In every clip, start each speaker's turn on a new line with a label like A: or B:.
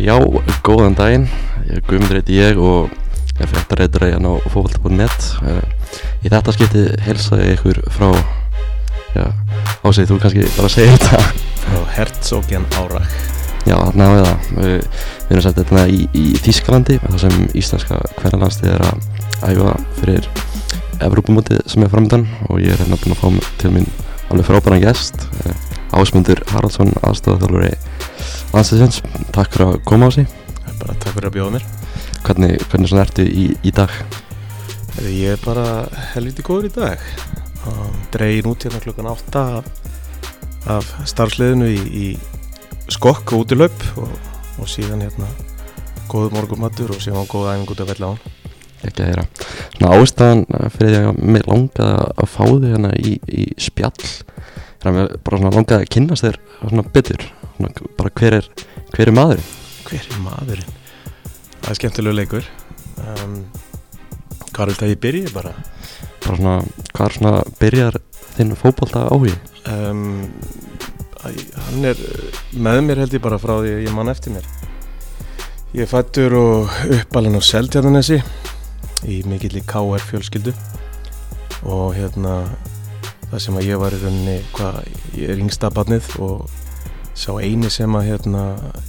A: Já, góðan daginn, ég Guðmundur heiti ég og ég er fréttareitur að hérna á fókvölda.net Í þetta skipti helsaði ykkur frá, já, ásegið þú kannski bara að segja þetta?
B: Frá Herzogjan Árach
A: Já, þarna hafið það, við, við erum sett þetta í, í Þískalandi þar sem íslenska hverjanlandstið er að æfa fyrir Evrópumótið sem er framöndan og ég er hérna búinn að fá til mín alveg frábæran gest. Ásmundur Haraldsson, aðstofaþjálfuri landsliðsins, takk fyrir að koma á sig
B: Bara takk fyrir að bjóða mér.
A: Hvernig, hvernig svona ertu í, í dag?
B: Ég er bara helviti góður í dag. Dregin út hérna klukkan 8 af, starfsliðinu í, í skokk og útilöp og, og síðan hérna góð morgumattur og síðan góð æfing út af vella án
A: Ekki að heyra. Svona ástæðan fyrir því að mér langaði að fá þig hérna í, í spjall er að bara svona langaði að kynast þér svona betur. Svona, bara hver er, hver er maður
B: Hver er maðurinn? Það er skemmtilegu leikur. Um, Hvað vil það ég byrji bara?
A: bara svona, hvað er svona byrjar þinn fótbolta áhugi
B: um, Hann er með mér held ég bara frá því að ég mann eftir mér. Ég er fættur og uppalinn á Seldjarnanesi í mikill í KR fjölskyldu. Og hérna það sem að ég var í rauninni hvað, ég er yngsta barnið og sá eini sem að hérna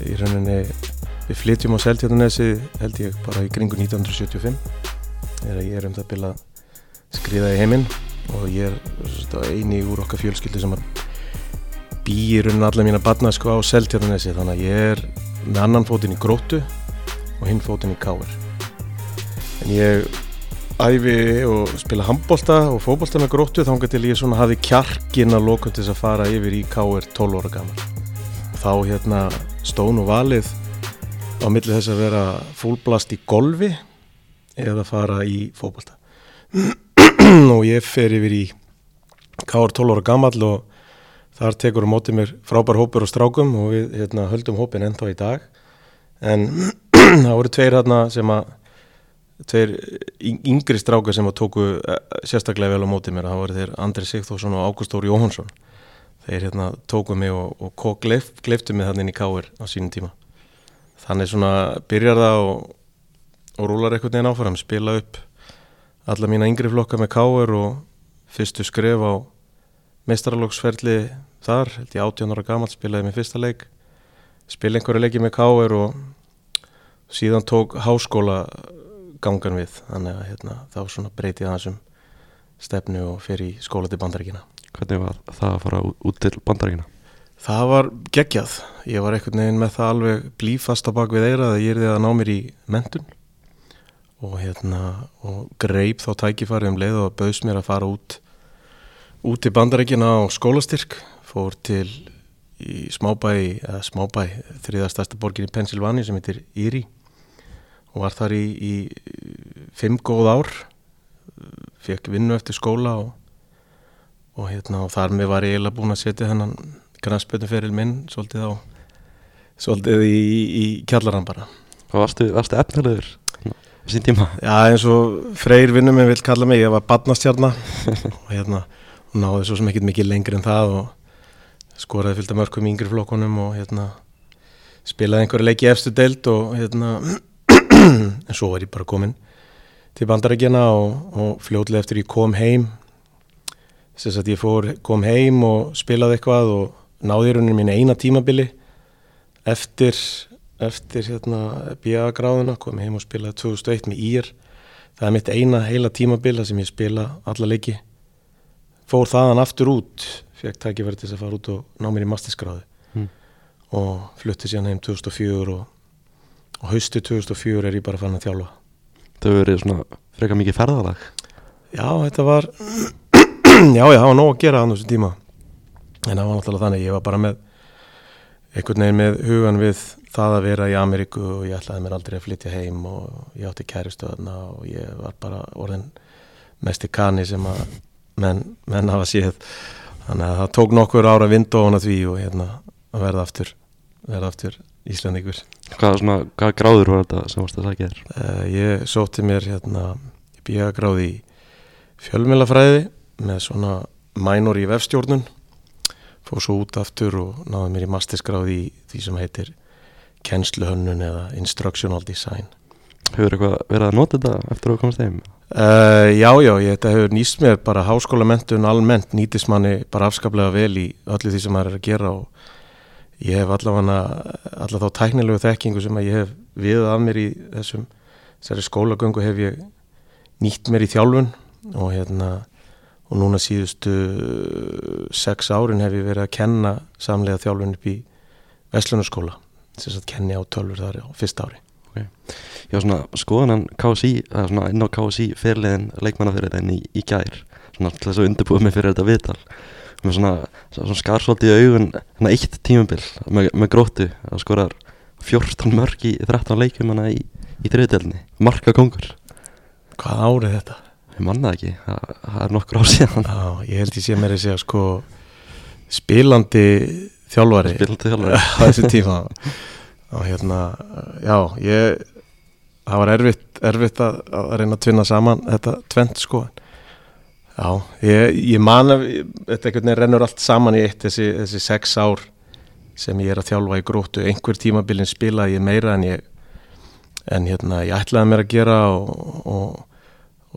B: í rauninni við flytjum á Seldjarnanesi held ég bara í kringu 1975 þegar ég er um það að bila skriða í heiminn. Og ég er svona, eini úr okkar fjölskyldu sem að býr um allar mína barna sko á Seldjarnanesi þannig að ég er með annan fótinn í gróttu og hinn fótinn í káir en ég æfi og spila handbólta og fótbólta með gróttu þá til ég svona hafi kjarkin að loka til þess að fara yfir í káir 12 ára gammal þá hérna stón og valið á milli þess að vera fúlblast í golfi eða fara í fótbólta og ég fer yfir í káir 12 ára gammal og Þar tekur á mótið mér frábær hópur og strákum og við hérna, höldum hópin ennþá í dag. En það voru tveir hérna sem að, tveir yngri strákar sem að tóku eh, sérstaklega vel á mótið mér. Það voru þeir Andri Sigþórsson og Ágúst Óri Jóhansson. Þeir hérna tóku mig og, og, gleif, gleiftu mig þannig inn í káir á sínum tíma. Þannig svona byrjar það og, og rúlar einhvern veginn áfram. Spila upp alla mína yngri flokka með káir og fyrstu skref á meistaralóksferli þar, held ég 18 ára gammal spilaði mér fyrsta leik spila einhverju leiki með káir og síðan tók háskóla gangan við. Þannig að hérna, þá svona breyti það þessum stefnu og fer í skóla til bandaríkina
A: hvernig var það að fara út til bandaríkina?
B: Það var geggjað. Ég var einhvern veginn með það alveg blífast á bak við eira að ég er því að ná mér í mentun og hérna og greip þá tækifæri um leið og bauðs mér að fara út út í bandarækina á skólastyrk. Fór til í smábæ, eða smábæ þriðastæsta borgin í Pennsylvania sem heitir Erie og var þar í, í fimm góð ár fekk vinnu eftir skóla og, og hérna og þar með var ég eiginlega búin að setja hennan granspötuferil minn svolítið á svolítið í, í kjallaran bara
A: og varstu, varstu efnilegur sín tíma?
B: Já eins og Freyr vinnum minn vil kalla mig, ég var badnastjarnar og hérna náði svo sem ekkert mikið lengri en það og skoraði fylgta mörgum í yngri flokkunum og hérna spilaði einhverju leiki í efstu deild og hérna en svo var ég bara komin til bandarækjana og, og fljóðlega eftir ég kom heim þess að ég fór, kom heim og spilaði eitthvað og náði rauninni mín eina tímabili. Eftir eftir hérna BA-gráðuna kom heim og spilaði 2001 með ír. Það er mitt eina heila tímabila sem ég spila alla leiki. Fór þaðan aftur út fekk tækifæri til þess að fara út og ná mér í mastisgráðu
A: Mm.
B: og flutti síðan heim 2004 og, og haustu 2004 er ég bara fann að þjálfa.
A: Hefur verið svona freka mikið ferðalag.
B: Já þetta var já já það var nóg að gera á þessu tíma. En það var náttúrulega þannig ég var bara með einhvern veginn með hugan við það að vera í Ameríku og ég ætlaði mér aldrei að flytja heim og ég átti kæristöðna og ég var bara orðin mest í kanni sem að menn, menn hafa séð. Þannig að það tók nokkur ára vind ofan að því og hérna að verða aftur verða aftur Íslandíkur
A: hvað, svona, hvað gráður var þetta sem varst að sagja þér?
B: uh, ég sótti mér hérna ég býja gráði í fjölmjölafræði með svona mænor í vefstjórnun fór svo út aftur og náði mér í mastisgráði í því sem heitir kennsluhönnun eða instructional design
A: Hefur eitthvað verið að nota þetta eftir að komast heim?
B: Uh, já, já, ég, þetta hefur nýst mér bara háskólamentun almennt nýtist manni bara afskaplega vel í öllu því sem maður er að gera og ég hef allavega þá tæknilegu þekkingu sem að ég hef við af mér í þessum skólagöngu hef ég nýtt mér í þjálfun og hérna og núna síðustu sex árin hef ég verið að kenna samlega þjálfun upp í Vestlunarskóla sem að kenni á tölfur þar á fyrsta ári.
A: Já, svona skoðanan KSI, eða svona inn á KSI fyrirliðin leikmannafyrirliðin í, í gær svona þess að undirbúið mig fyrir þetta viðtal með svona, svona skarsvolti í augun hérna eitt tímabil með, með gróttu að skorar 14 mörg í 13 leikjum hana í, í þriðdelni, marka kongur.
B: Hvað árið þetta?
A: Ég manna ekki, það, það er nokkur ár síðan.
B: Já, ég held ég sé mér að segja sko spilandi þjálfari.
A: Spilandi þjálfari.
B: Á þessu tíma. Og hérna, já, ég það var erfitt, erfitt að, að reyna að tvinna saman þetta tvent sko já, ég, ég man að þetta einhvern veginn rennur allt saman í eitt þessi, þessi sex ár sem ég er að þjálfa í gróttu, einhver tímabilin spilaði ég meira en ég en hérna, ég ætlaði mér að gera og, og,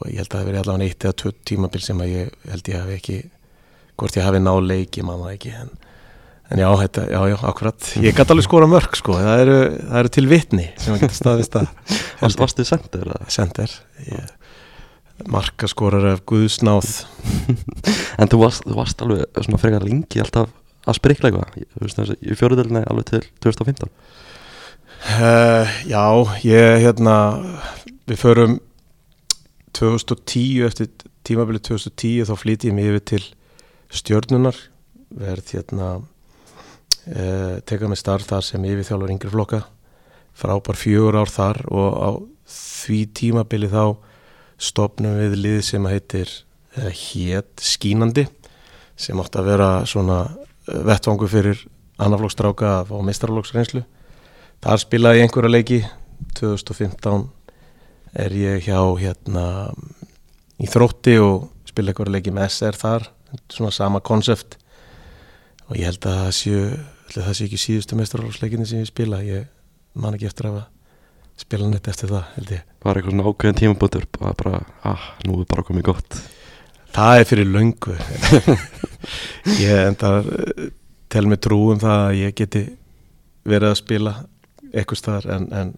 B: og ég held að það veri allavega eitt eða tvö tímabil sem að ég held ég hafi ekki hvort ég hafi ná leiki, manna ekki en En já, þetta, já, já, akkurat. Ég gæti alveg skora mörg, sko. Það eru, það eru til vitni sem að geta staðist að...
A: Varst, Varstu sendir?
B: Sendir. Markaskorar af Guðsnáð.
A: en þú varst, þú varst alveg svona frekar lengi alltaf að sprikla eitthvað. Í fjóruðelina alveg til 2015.
B: Uh, já, ég, hérna, við förum 2010, eftir tímabilið 2010, þá flýti ég mig yfir til stjörnunar. Verð, hérna Uh, teka með starf þar sem yfirþjálfur yngri flokka frábær fjögur ár þar og á því tímabili þá stopnum við lið sem heitir uh, hétt skínandi sem átt að vera svona uh, vettvangu fyrir annaflokksstráka á meistarflokksreynslu þar spilaði ég einhverja leiki. 2015 er ég hjá hérna í þrótti og spila einhverja leiki með SR þar. Svona sama konsept. Og ég held að það séu það sé ekki síðustu mestrarálsleikinni sem ég spila. Ég man ekki eftir að spila neitt eftir það held ég.
A: Var eitthvað svona ákveðin tímabótur bara, bara, ah, nú er bara komið gott.
B: Það er fyrir löngu. Ég enda tel mig trú um það að ég geti verið að spila eitthvað staðar en, en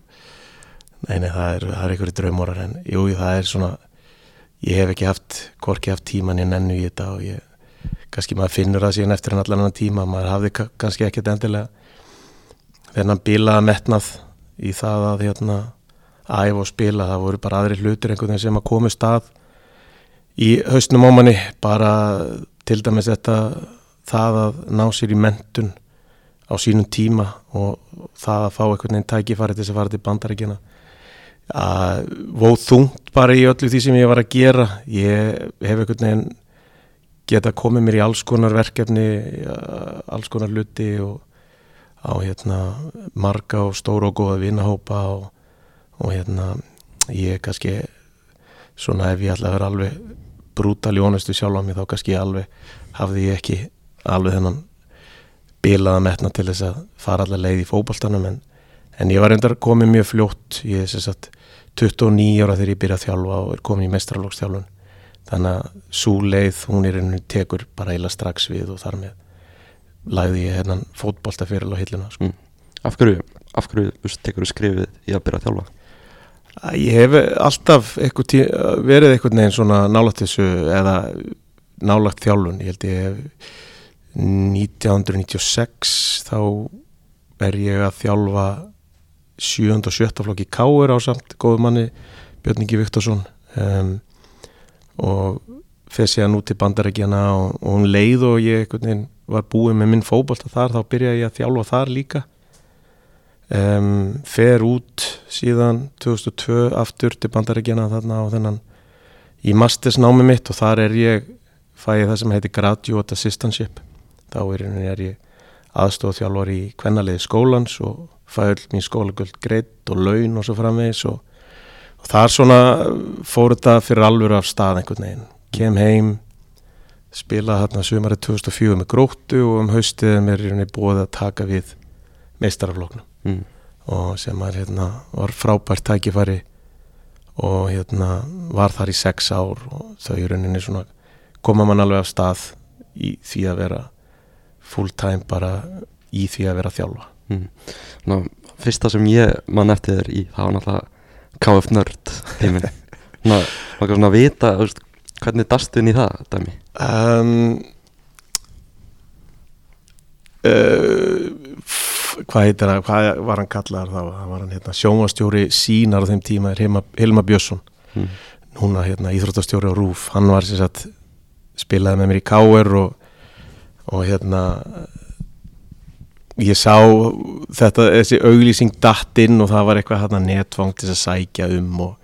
B: nei, nei, það er, er einhverju draumórar en jú, það er svona ég hef ekki haft, hvorki haft tíman ég nennu í þetta og ég kannski maður finnur það síðan eftir hann allan annan tíma maður hafði kannski ekkert endilega þennan bílaða metnað í það að hérna æf og spila, það voru bara aðri hlutir einhvern veginn sem að komi stað í hausnum á manni. Bara til dæmis þetta það að ná sér í mentun á sínum tíma og það að fá einhvern veginn tækifæri til þess að fara til bandaríkjana að vóð þungt bara í öllu því sem ég var að gera. Ég hef einhvern veginn geta komið mér í alls konar verkefni alls konar luti og á hérna marga og stóra og góða vinahópa og, og hérna ég kannski svona ef ég ætla að vera alveg brútal í onestu sjálf á mig þá kannski alveg hafði ég ekki alveg þennan bilaða metna til þess að fara allar leið í fókbaltanum en, en ég var reyndar komið mjög fljótt ég er sem sagt 29 ára þegar ég byrjaði að þjálfa og er komin í mestralókstjálfun þannig að svo leið hún er einhvern tekur bara eila strax við og þar með lagði ég hennan fótbolta fyrir á hilluna sko.
A: mm. Af hverju, af hverju tekur þú skrifið í að byrja að þjálfa?
B: Ég hef alltaf eitthvað tí, verið eitthvað neginn svona nálagt þessu eða nálagt þjálfun ég held ég hef 1996 þá er ég að þjálfa 7. og 7. flokki Káur á samt góðu manni Björn Ingi Viktorsson um, og fyrir síðan út til bandarækjana og, og hún leið og ég var búið með minn fókbalta þar þá byrjaði ég að þjálfa þar líka. Um, fer út síðan 2002 aftur til bandarækjana þarna á þennan í mastersnámi mitt og þar er ég fæði það sem heitir graduate assistantship. Þá er, er ég aðstóð þjálfar í kvennaliði skólans og fæði all mín skólagöld greitt og laun og svo framvegis og og það er svona fór þetta fyrir alvöru af stað einhvern veginn. Kem heim spila hérna sömarið 2004 með gróttu og um haustið mér er henni búið að taka við meistarafloknum
A: mm.
B: og sem er, hérna, var frábært tækifæri og hérna, var þar í sex ár og þau í rauninni svona koma mann alveg af stað í því að vera full time bara í því að vera að þjálfa
A: Mm. Ná, fyrsta sem ég mann eftir þér í það var náttúrulega KF Nörd tíminn Ná, maður svona að vita þú veist, hvernig dastu inn í það dæmi?
B: Um, uh, f- hvað heitir það hvað var hann kallaðar þá? Það var hann hérna, sjónvastjóri sínar á þeim tíma er Hilma, Hilma Björnsson.
A: Mm.
B: núna hérna, íþróttastjóri á Rúf hann var sem sagt spilaði með mér í Káer og, og hérna ég sá þetta, þessi auglýsing datt inn og það var eitthvað hérna netvang til að sækja um og,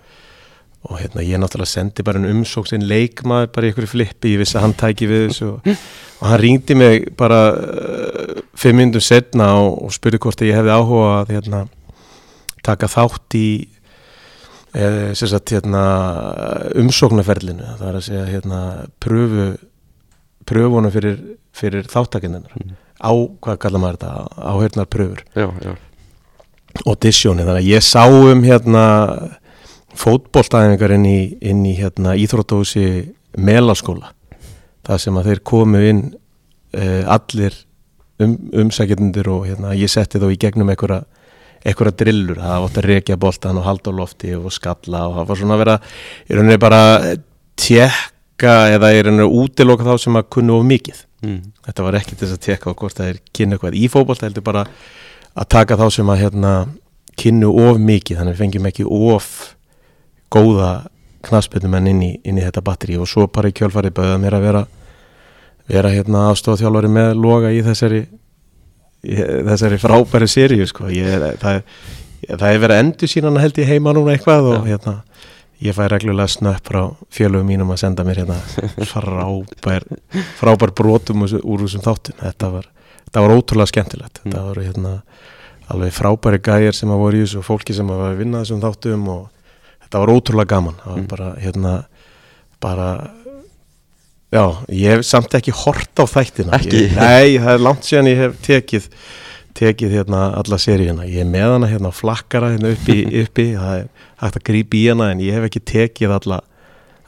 B: og hérna ég náttúrulega sendi bara en umsók sem leikmaður bara í ykkur flippi, ég vissi að hann tæki við þessu og, og hann ringdi mig bara uh, fimm minnum setna og, og spurði hvort ég hefði áhuga að hérna, taka þátt í eða sem sagt hérna umsóknarferlinu. Það er að segja hérna pröfu pröfunum fyrir, fyrir þáttakendunar
A: Mm.
B: á, hvað kallar maður þetta, áhörnar pröfur
A: Já, já,
B: auditioni, þannig að ég sá um hérna fótboltæðingar inn í, inn í hérna íþróttahúsi melaskóla það sem að þeir komu inn uh, allir um, umsækjendur og hérna ég setti þá í gegnum einhverja einhverja drillur, það átt að rekja boltan og halda á lofti og skalla og það var svona að vera í rauninni bara tjekka eða í rauninni að útiloka þá sem að kunnu of mikið
A: mm.
B: þetta var ekki til þess að tjekka hvort það er kynna eitthvað í fótbolta heldur bara að taka þá sem að hérna kynnu of mikið þannig við fengjum ekki of góða knaspitumenn inn inn í þetta batteri og svo bara í kjölfarið bauða mér að vera vera hérna aðstofþjálfari með loga í þessari í þessari frábæri seríu sko. það, það er verið endur sína held ég heima núna eitthvað og
A: Já.
B: hérna ég fæ reglulega snöpp frá fjölugum mínum að senda mér hérna frábær frábær brotum úr, þessum þáttum þetta var, þetta var ótrúlega skemmtilegt
A: Mm.
B: þetta voru hérna alveg frábæri gæjar sem að voru í þessu og fólki sem að var að vinna þessum þáttum og þetta var ótrúlega gaman. Það var
A: Mm.
B: bara hérna bara já, ég hef samt ekki hort á þættina.
A: Ekki?
B: ég, nei, það er langt síðan ég hef tekið tekið hérna alla seríuna. Ég er með hana hérna flakkara hérna uppi, uppi það er hægt að grípa í hana en ég hef ekki tekið alla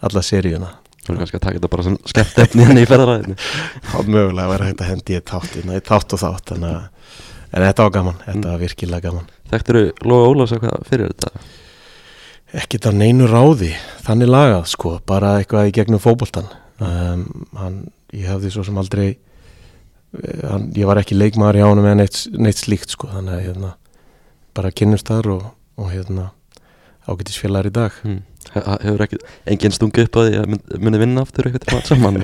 B: alla seríuna.
A: Þú erum kannski að taka þetta bara sem skemmt efni henni í ferðaræðinu.
B: Þá mögulega vera hægt að hendi ég þátt hérna, ég þátt og þátt en þetta var gaman, þetta var virkilega gaman.
A: Þekktur þú Lóa Ólafs eitthvað fyrir þetta?
B: Ekkert á neinu ráði þannig lagað sko, bara eitthvað í gegnum fótboltan um, hann, ég hafði svo sem aldrei eh, hann, ég var ekki leikmaður hjá honum eða neitt, neitt slíkt sko, þannig að hérna, bara kynnust þar og, og hérna ágætis félagar í dag
A: Mm. He- Hefur ekki engin stungi upp að mynd- muni vinna aftur eitthvað saman?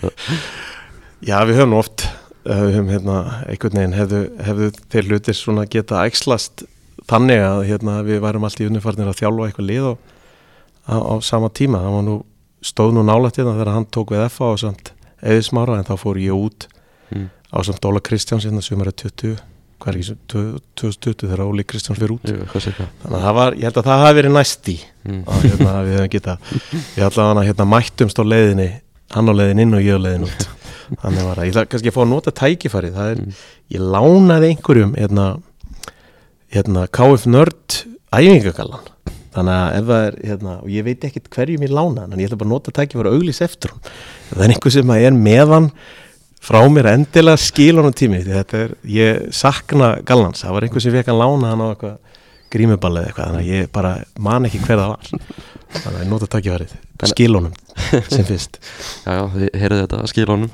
B: Já, við höfum oft uh, við höfum hérna, einhvern veginn hefðu, hefðu þeir hlutir svona geta æxlast þannig að hérna, við værum allt í unnifarnir að þjálfa eitthvað lið á, á, á sama tíma það var nú, stóð nú nálægt hérna þegar hann tók við FA og samt eðismára en þá fór ég út
A: Mm.
B: á samt Óla Kristjáns hérna sem er 20 hvað er ekki, sem- 2020 þegar Óli Kristjáns fyrir út
A: Jú,
B: þannig að það var, ég held að það hafi verið næst í
A: Mm.
B: og hérna, við hefum geta við allavega hérna, mættumst á leiðinni hann á leiðin inn og ég á leiðin út þannig var það, ég ætla kannski að fá að nota tækifærið það er,
A: Mm.
B: ég lánaði einhverjum hérna, hérna KF Nörd æfingagallan. Þannig að ef það er, hérna, og ég veit ekkit hverjum ég lána hann, en ég ætla bara að nota tækifærið og auglýs eftir hún, það er einhver sem að er meðan frá mér endilega skil honum tími þetta er, ég sakna gallans, það var einhver sem fekk að lána hann á eitthvað grímuball eða eitthvað, þannig að ég bara man ekki hver það var. Þannig að ég nota takkifærið, skil honum sem fyrst
A: Já, já, þið heyrðu þetta að skila honum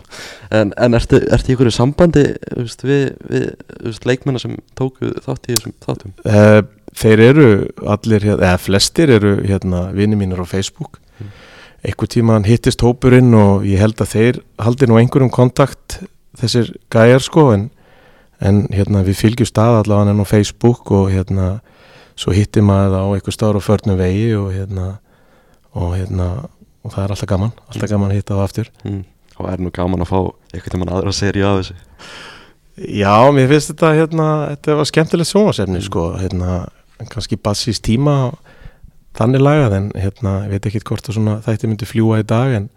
A: En, en ertu, ertu í einhverju sambandi veist, við, við veist, leikmennar sem tóku þátt í þessum þáttum?
B: Eh, Þeir eru allir, hér- eða flestir eru hérna vini mínir á Facebook
A: Mm.
B: einhver tíma hittist hópurinn og ég held að þeir haldi nú einhverjum kontakt þessir gæjar sko en, en hérna við fylgjum stað allavega enn á Facebook og hérna svo hittir maður það á einhver stáður á förnum vegi og hérna og hérna og það er alltaf gaman, alltaf gaman að hitta það aftur
A: Mm. Og er nú gaman að fá eitthvað tímann aðra serið af þessu
B: Já, mér finnst þetta hérna, þetta var skemmtilegt sjónvarsefni
A: Mm.
B: sko, hérna, kannski bassist tíma þannig lagað en hérna, ég veit ekki hvort að svona þætti myndi fljúa í dag en,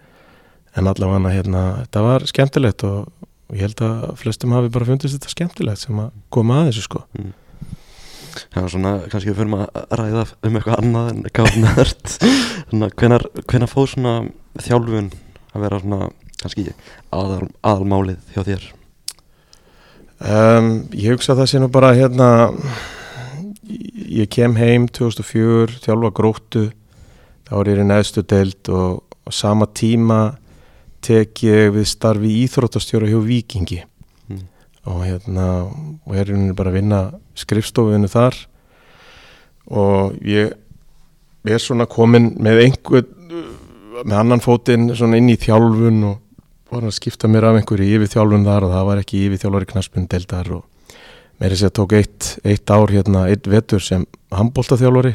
B: en allavega hérna, þetta var skemmtilegt og, ég held að flestum hafi bara fundist þetta skemmtilegt sem að koma að þessu sko
A: Já, svona, kannski við fyrir að ræða um eitthvað annað en að hvenar, hvenar fóð svona þjálfun að vera svona kannski aðal, aðalmálið hjá þér?
B: Um, Ég hugsa að það sé nú bara hérna ég kem heim 2004, þjálfa gróttu. Þá er ég í neðstu deild og á sama tíma tek ég við starfi íþróttastjóra hjá Vikingi. Og hérna og er hérna bara að vinna skrifstofinu þar. Og ég er svona komin með einhver með annan fótinn svona inn í þjálfun og var að skipta mér af einhverju yfir þjálfun þar og það var ekki yfir þjálfari knaspun deildar og mér er sér að tók eitt, eitt ár hérna, eitt vetur sem handbóltaþjálfari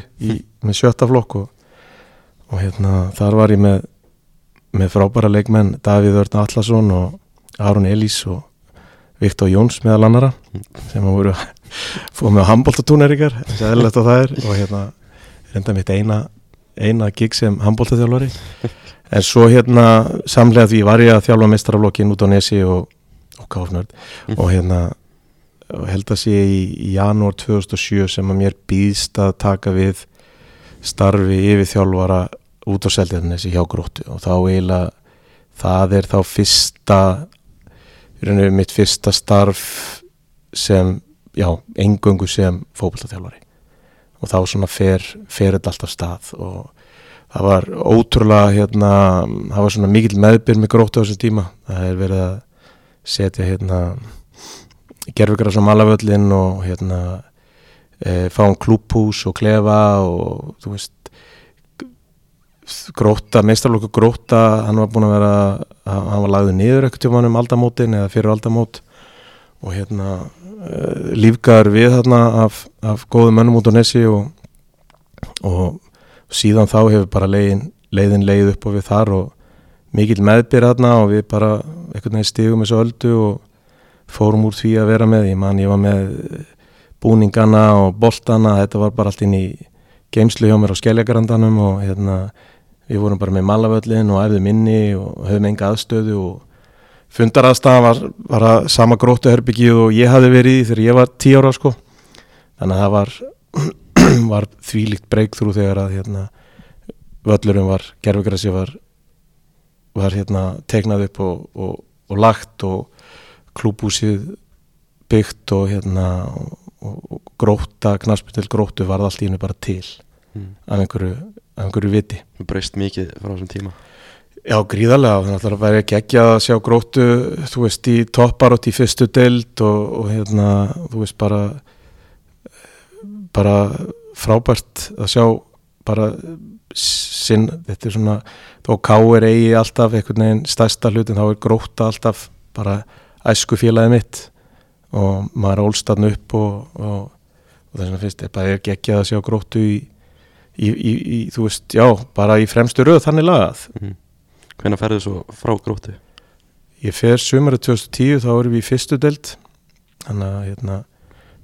B: með sjötta flokk og, og hérna þar var ég með með frábæra leikmenn Davíð Örn Allarsson og Aron Elís og Viktor Jóns meðal annara sem að voru fóð með handbóltatúneríkar eins og hérna reynda mitt eina, eina gig sem handbóltaþjálfari en svo hérna samlega því var ég að þjálfa meistaraflokkin út á Nesi og, og Káfnörd
A: Mm.
B: og hérna og held að sé í, í janúar 2007 sem að mér býðst að taka við starfi yfir þjálfara út á Seldjarnesi hjá gróttu og þá eiginlega það er þá fyrsta í raun og veru mitt fyrsta starf sem, já, engöngu sem fókbaltaþjálfari og þá svona fer, fer þetta alltaf stað og það var ótrúlega hérna, það var svona mikill meðbyr með gróttu á þessum tíma. Það er verið að setja hérna gerfugras á malavöllin og hérna e, fáum klúphús og klefa og þú veist gróta, meistarlokku gróta hann var búin að vera hann var lagður niður ekkert tjóman um aldamótin eða fyrir aldamót og hérna uh, lífgar við þarna af, af góðum mönnum út á Nessi og, og síðan þá hefur bara leiðin, leiðin leið upp og við þar og mikill meðbyr þarna og við bara einhvern veginn stigum þessu öldu og fórum úr því að vera með. Ég man ég var með búningana og boltana, þetta var bara allt inn í geimslu hjá mér á skelljagarandannum og hérna við vorum bara með malavöllin og æfðum inni og höfum enga aðstöðu og fundaraðstæðan var, var að sama gróttu herbyggið og ég hafi verið í þegar ég var tí ára sko. Þannig að það var, var þvílíkt breakthrough þegar að hérna völlurum var, gerfugrassi var var hérna tegnað upp og, og, og lagt og klúbúsið byggt og hérna og, gróta, knaspindil gróttu var allt í hennu bara til
A: mm.
B: af einhverju, af einhverju viti.
A: Breyst mikið frá þessum tíma.
B: Já, gríðarlega, þannig að það væri ekki ekki að sjá gróttu, þú veist, í topparótt í fyrstu deild og, og hérna, þú veist, bara bara frábært að sjá bara sinn, þetta er svona þó káir eigi alltaf einhvern veginn stærsta hlutin, þá er gróta alltaf bara æsku félagið mitt. Og maður er ólstatn upp og, og, og þess vegna finnst ég bara ekki ekki að sjá gróttu í, í, í, í, þú veist, já, bara í fremstu röð þannig lagað
A: mm. Hvenær ferðu svo frá gróttu?
B: Ég fer sumarið 2010 þá erum við í fyrstu deild þannig að hérna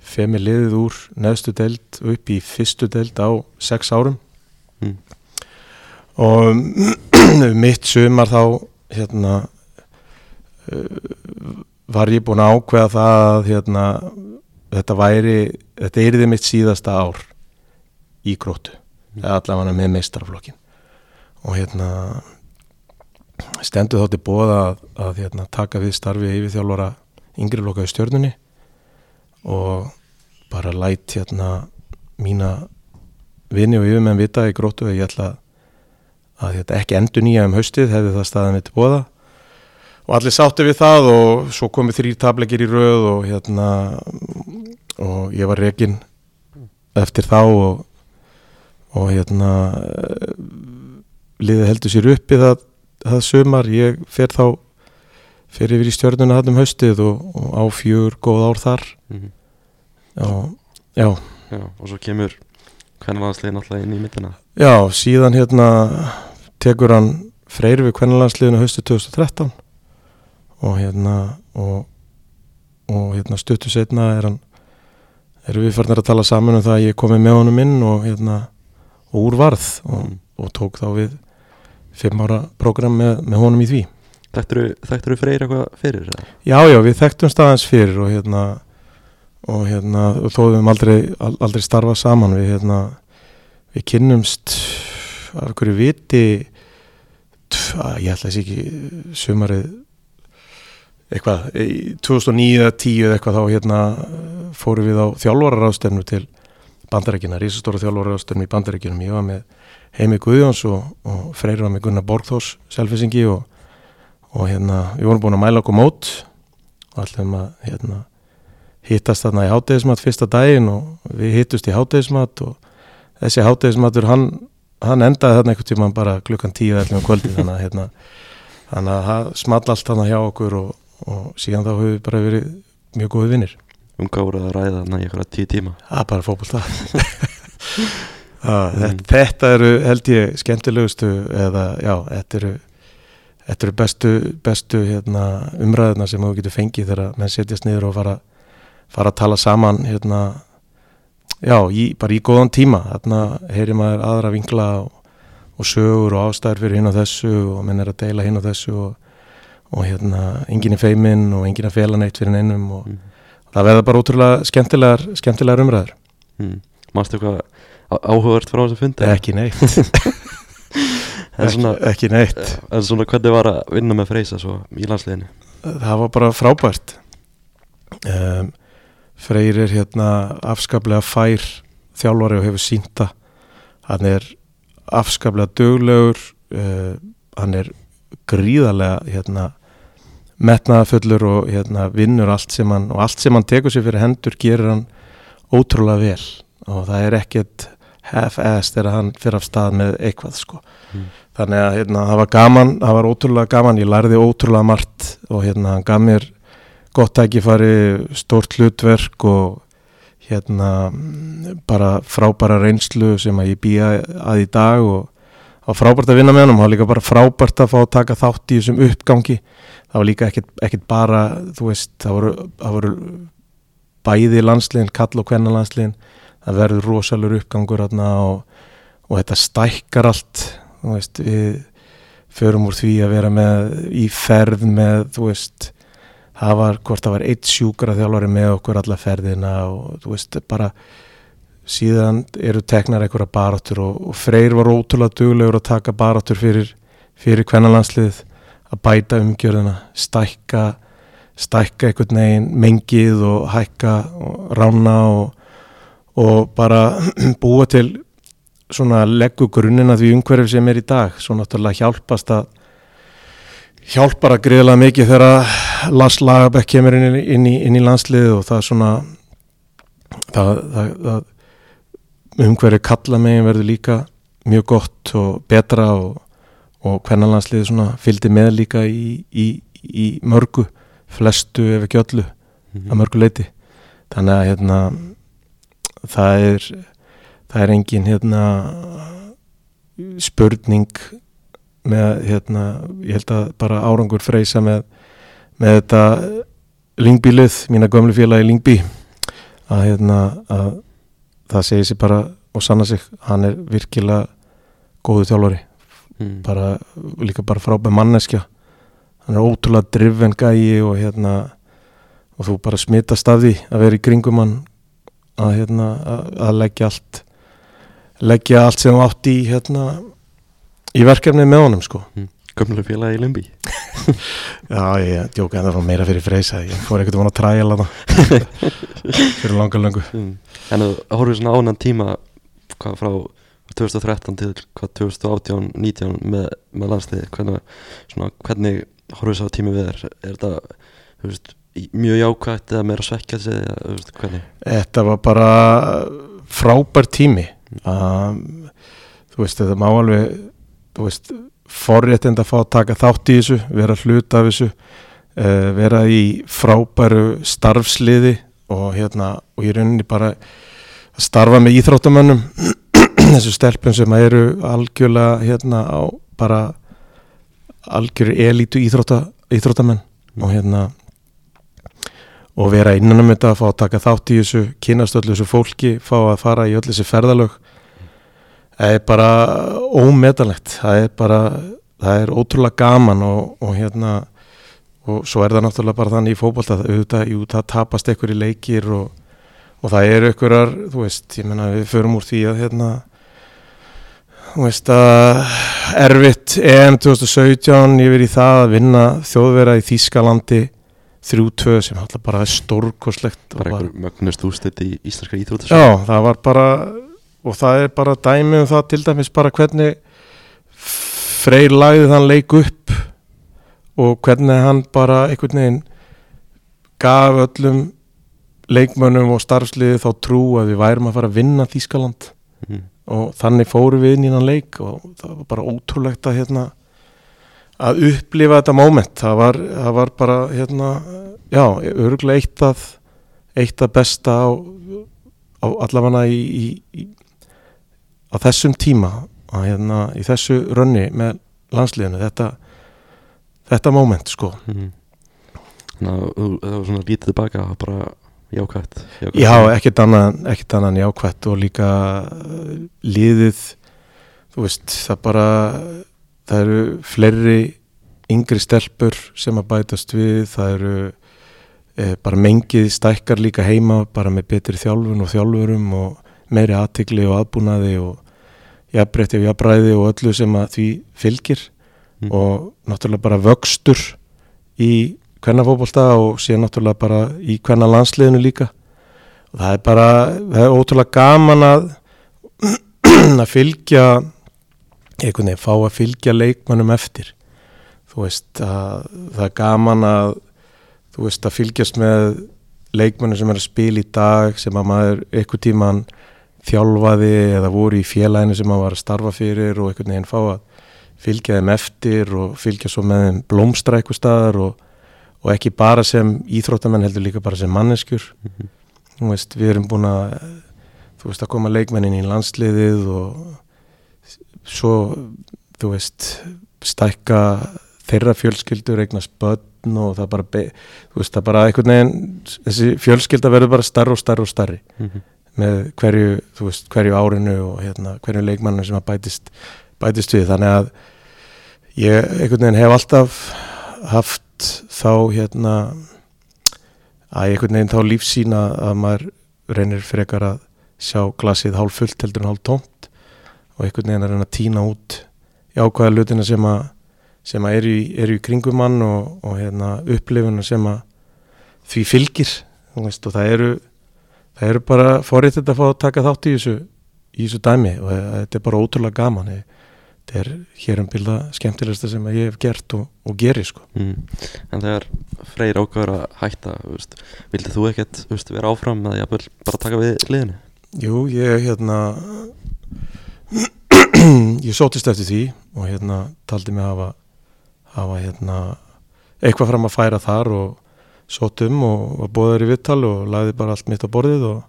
B: fer mér liðið úr neðstu deild upp í fyrstu deild á sex árum
A: Mm.
B: og mitt sumar þá hérna uh, var ég búin að ákveða það að hérna þetta væri, þetta er þið mitt síðasta ár í gróttu allavega með meistaraflokkin og hérna stendur þá til bóða að, að hérna, taka við starfi yfir þjálfara yngri flokka í stjörnunni og bara læt hérna mína vini og yfirmenn vita í gróttu að ég ætla að hérna, ekki endur nýja um haustið hefði það staðan til bóða og allir sáttu við það og svo komið þrýr tablegir í röð og hérna og ég var rekin eftir þá og, og hérna liðið heldur sér uppi það, það sumar, ég fer þá fer yfir í stjörnuna hann um haustið og, og á fjör góð ár þar.
A: Mm.
B: og já,
A: Já, og svo kemur hvernig landsliðin alltaf inn í myndina.
B: Já, síðan hérna tekur hann freyri við kvennalandsliðinu haustið 2013 og hérna og, og hérna stuttu setna er hann erum við farnir að tala saman um það að ég komi með honum inn og hérna og úr varð og,
A: Mm.
B: og tók þá við fimm ára program með, með honum í því
A: Þekktur þú freyr eitthvað fyrir?
B: Já, já, við þekktum staðans fyrir og hérna og hérna og þó við höfum aldrei, al- aldrei starfað saman við hérna við kynnumst af hverju viti tf, að, ég ætla þessi ekki sumarið eitthvað, í 2009 eða 10 eða eitthvað þá hérna fórum við á þjálfararástefnu til bandarækina, rísastóra þjálfararástefnu í bandarækinum, ég var með Heimi Guðjóns og, og Freyr var með Gunnar Borgþós selfisingi og, og hérna, við vorum búin að mæla okkur mót. Og ætlum að hérna hittast þarna í hátegismat fyrsta daginn og við hittust í hátegismat og þessi hátegismatur hann, hann endaði þarna einhvern tímann bara klukkan 10-11 kvöldi þannig að hérna þannig að það small allt þarna hjá okkur og, og síðan þá höfum við bara verið mjög góði vinnir
A: um voru að ræða þannig eitthvað tíu tíma
B: er bara fótbolta mm. þetta, eru held ég skemmtilegustu eða já, þetta eru Þetta eru bestu, bestu hérna, umræðina sem þú getur fengið þegar menn setjast niður og fara, fara að tala saman hérna, já, í, bara í góðan tíma. Þarna heyrir maður aðra vinkla og, og sögur og ástæður fyrir hinn og þessu og menn er að deila hinn og þessu og, og hérna, enginn er feiminn og enginn er fela neitt fyrir neinum og
A: mm.
B: Það verða bara ótrúlega skemmtilegar, skemmtilegar umræður.
A: mm. Mástu eitthvað áhugavert frá þessu fundi?
B: Ekki neitt,
A: svona,
B: ekki neitt.
A: en svona hvernig var að vinna með Freysa svo í landsliðinu?
B: það var bara frábært um, Freyr er hérna afskaplega fær þjálfari og hefur sínta hann er afskaplega duglegur uh, hann er gríðarlega hérna metnaðafullur og hérna vinnur allt sem hann og allt sem hann tekur sér fyrir hendur gerir hann ótrúlega vel. Og það er ekkert half-assed þegar hann fyrir af stað með eitthvað sko.
A: Mm.
B: þannig að hérna, það var gaman, það var ótrúlega gaman. Ég lærði ótrúlega margt og hérna hann gaf mér gott tækifæri stórt hlutverk og hérna bara frábæra reynslu sem að ég býja að í dag og það var frábært að vinna með hann og það var líka bara frábært að fá að taka þátt í þessum uppgangi það var líka ekkit bara þú veist, það voru, það voru bæði landsliðin, kall og kvenna landsliðin það verður rosalur uppgangur og, og þetta stækkar allt veist, við förum úr því að vera með í ferð með, veist það var, hvort það var eitt sjúkara þjálfari með okkur alla ferðina og þú veist, bara síðan eru teknar einhverja baráttur og, og Freyr var ótrúlega duglegur að taka baráttur fyrir, fyrir kvennalandsliðið að bæta umgjörðina stækka stækka einhvern veginn mengið og hækka og rána og, og bara búa til svona leggu grunnina því umhverfi sem er í dag. Svo náttúrulega hjálpast að hjálpar að greiðlega mikið þegar Lars Lagerbäck kemur inn, inn, í, inn í landsliðið og það er svona það, það, það umhverfi kalla megin verður líka mjög gott og betra og, og hvernig landsliðið svona fylgdi með líka í, í, í mörgu flestu ef ekki öllu
A: Mhm.
B: að mörgu leiti þannig að hérna það er það er engin hérna spurning með hérna ég held að bara árangur freysa með, með þetta lingbílið, mína gömlu félagi lingbi að hérna að það segir sér bara og sanna sig, hann er virkilega góðu þjálfari,
A: mm.
B: bara líka bara frábæð manneskja. Hann er ótrúlega drifven gæi og hérna og þú bara smitast af því að vera í kringum hann að hérna að, að leggja allt leggja allt sem átt í hérna í verkefni með honum sko.
A: Gömlu félagi í Limby.
B: Já, ég djóka en það var meira fyrir freysa. Ég fór ekkert að vona að træja lana fyrir langa löngu.
A: Mm. En þú horfir svona ánan tíma hvað frá 2013 til hvað 2018-19 með, með landsliði hvernig, hvernig horfir þess að tími við er er þetta veist, mjög jákvætt eða meira svekkja sig eða veist, hvernig?
B: Þetta var bara frábær tími. Um, þú veist þetta má alveg þú veist forréttind að fá að taka þátt í þessu vera hluta af þessu uh, vera í frábæru starfsliði og hérna og í rauninni bara starfa með íþróttamönnum þessu stelpum sem eru algjörlega hérna á bara algjör elítu íþrótta, íþróttamenn og hérna og vera innan um þetta, fá að taka þátt í þessu kynast öllu þessu fólki, fá að fara í öll þessi ferðalög. Það er bara ómetalegt það er bara, það er ótrúlega gaman og, og hérna og svo er það náttúrulega bara þannig í fótbolta að auðvitað, jú, það tapast einhverju leikir og, og það eru ykkurar, þú veist, ég menna við förum úr því að hérna veist erfitt EM 2017 yfir í það að vinna þjóðvera í Þýskalandi 3-2 sem alltaf bara er stórkoslegt
A: bara einhver mögnust úrslit í íslenska íþrótt
B: Já, það var bara og það er bara dæmi um það til dæmis bara hvernig Freyr lagði þann leik upp og hvernig hann bara einhvern veginn gaf öllum leikmönnum og starfsliði þá trú að við værum að fara að vinna Þýskaland
A: mm.
B: Og þannig fórum við inn í hann leik og það var bara ótrúlegt að hérna að upplifa þetta moment. Það var, það var bara hérna já, örgulega eitt að eitt að besta á, á allavega í, í, í á þessum tíma að hérna í þessu rönni með landsliðinu. Þetta þetta moment sko.
A: Mm. þannig að þú- það var svona lítið tilbaka bara jákvætt, jákvætt.
B: Já, ekkert annað, ekkert annað en jákvætt og líka uh, liðið þú veist, það bara það eru fleiri yngri stelpur sem að bætast við það eru e, bara mengið stækkar líka heima bara með betri þjálfun og þjálfurum og meiri aðtikli og aðbúnaði og jafnbreytti og jafnbræði og öllu sem að því fylgir
A: Mm.
B: og náttúrulega bara vöxtur í kvennafótbolta og síðan náttúrulega bara í kvenna landsliðinu líka. Og það er bara, það er ótrúlega gaman að að fylgja einhvern veginn, fá að fylgja leikmannum eftir. Þú veist að það er gaman að þú veist að fylgjast með leikmannum sem er að spila í dag sem að maður einhvern tíman þjálfaði eða voru í félaginu sem maður var að starfa fyrir og einhvern veginn fá að fylgja þeim eftir og fylgja svo með þeim staðar og, og ekki bara sem íþróttamenn heldur líka bara sem manneskjur
A: Mhm.
B: þú veist, við erum búin að þú veist, að koma leikmennin í landsliðið og svo þú veist, stækka þeirra fjölskyldur eignast börn og það bara þú veist, það bara einhvern veginn þessi fjölskylda verður bara starri og starri og starri
A: Mhm.
B: með hverju, þú veist, hverju árinu og hérna, hverju leikmannu sem að bætist bætist við, þannig að ég einhvern veginn hef alltaf haft þá hérna að ég einhvern veginn þá lífsýna að maður reynir frekar að sjá glasið hálf fullt heldur en hálf tómt og einhvern veginn að reyna að tína út jákvæða hlutina sem að sem að eru í, eru í kringum mann og, og hérna, upplifuna sem að því fylgir veist, og það eru það eru bara forrið þetta að fá að taka þátt í þessu, í þessu dæmi og þetta er bara ótrúlega gaman þetta er hér um bilda skemmtilegsta sem að ég hef gert og, og geri sko.
A: Mm. En þegar Freyr ákveður að hætta veist, Vildið þú ekkert veist, vera áfram eða jafnvel bara taka við liðinu?
B: Jú, ég hérna ég sótist eftir því og hérna taldi mig hafa hafa hérna eitthvað fram að færa þar og sótum og var bóður í vittal og lagði bara allt mitt á borðið og,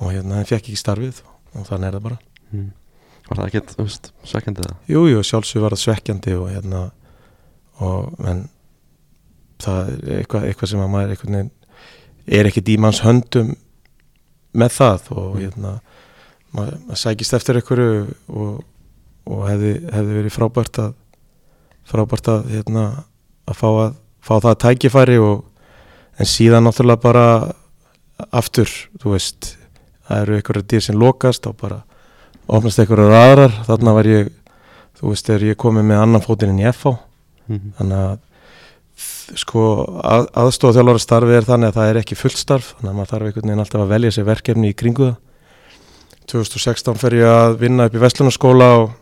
B: og hérna hann fekk ekki starfið og þannig er það bara
A: Mm. Var það ekkert, veist, svekkjandi það?
B: Jú, jú, sjálfsög var það svekkjandi og hérna og en það er eitthvað, eitthvað sem að maður einhvern veginn er ekkert í manns höndum með það og hérna maður, maður sækist eftir einhverju og, og hefði, hefði verið frábært að frábært að hérna að fá, að fá það tækifæri og en síðan náttúrulega bara aftur, þú veist það eru einhverju dýr sem lokast og bara opnast einhverjar aðrar. Þarna var ég, þú veist, þegar ég komið með annan fótinn ég FH
A: Mm.
B: þannig að sko að, aðstofa þjálfara starfi er þannig að það er ekki fullt starf. Þannig að maður þarf einhvern veginn alltaf að velja sér verkefni í kringu það. 2016 fer ég að vinna upp í Vestlunarskóla og,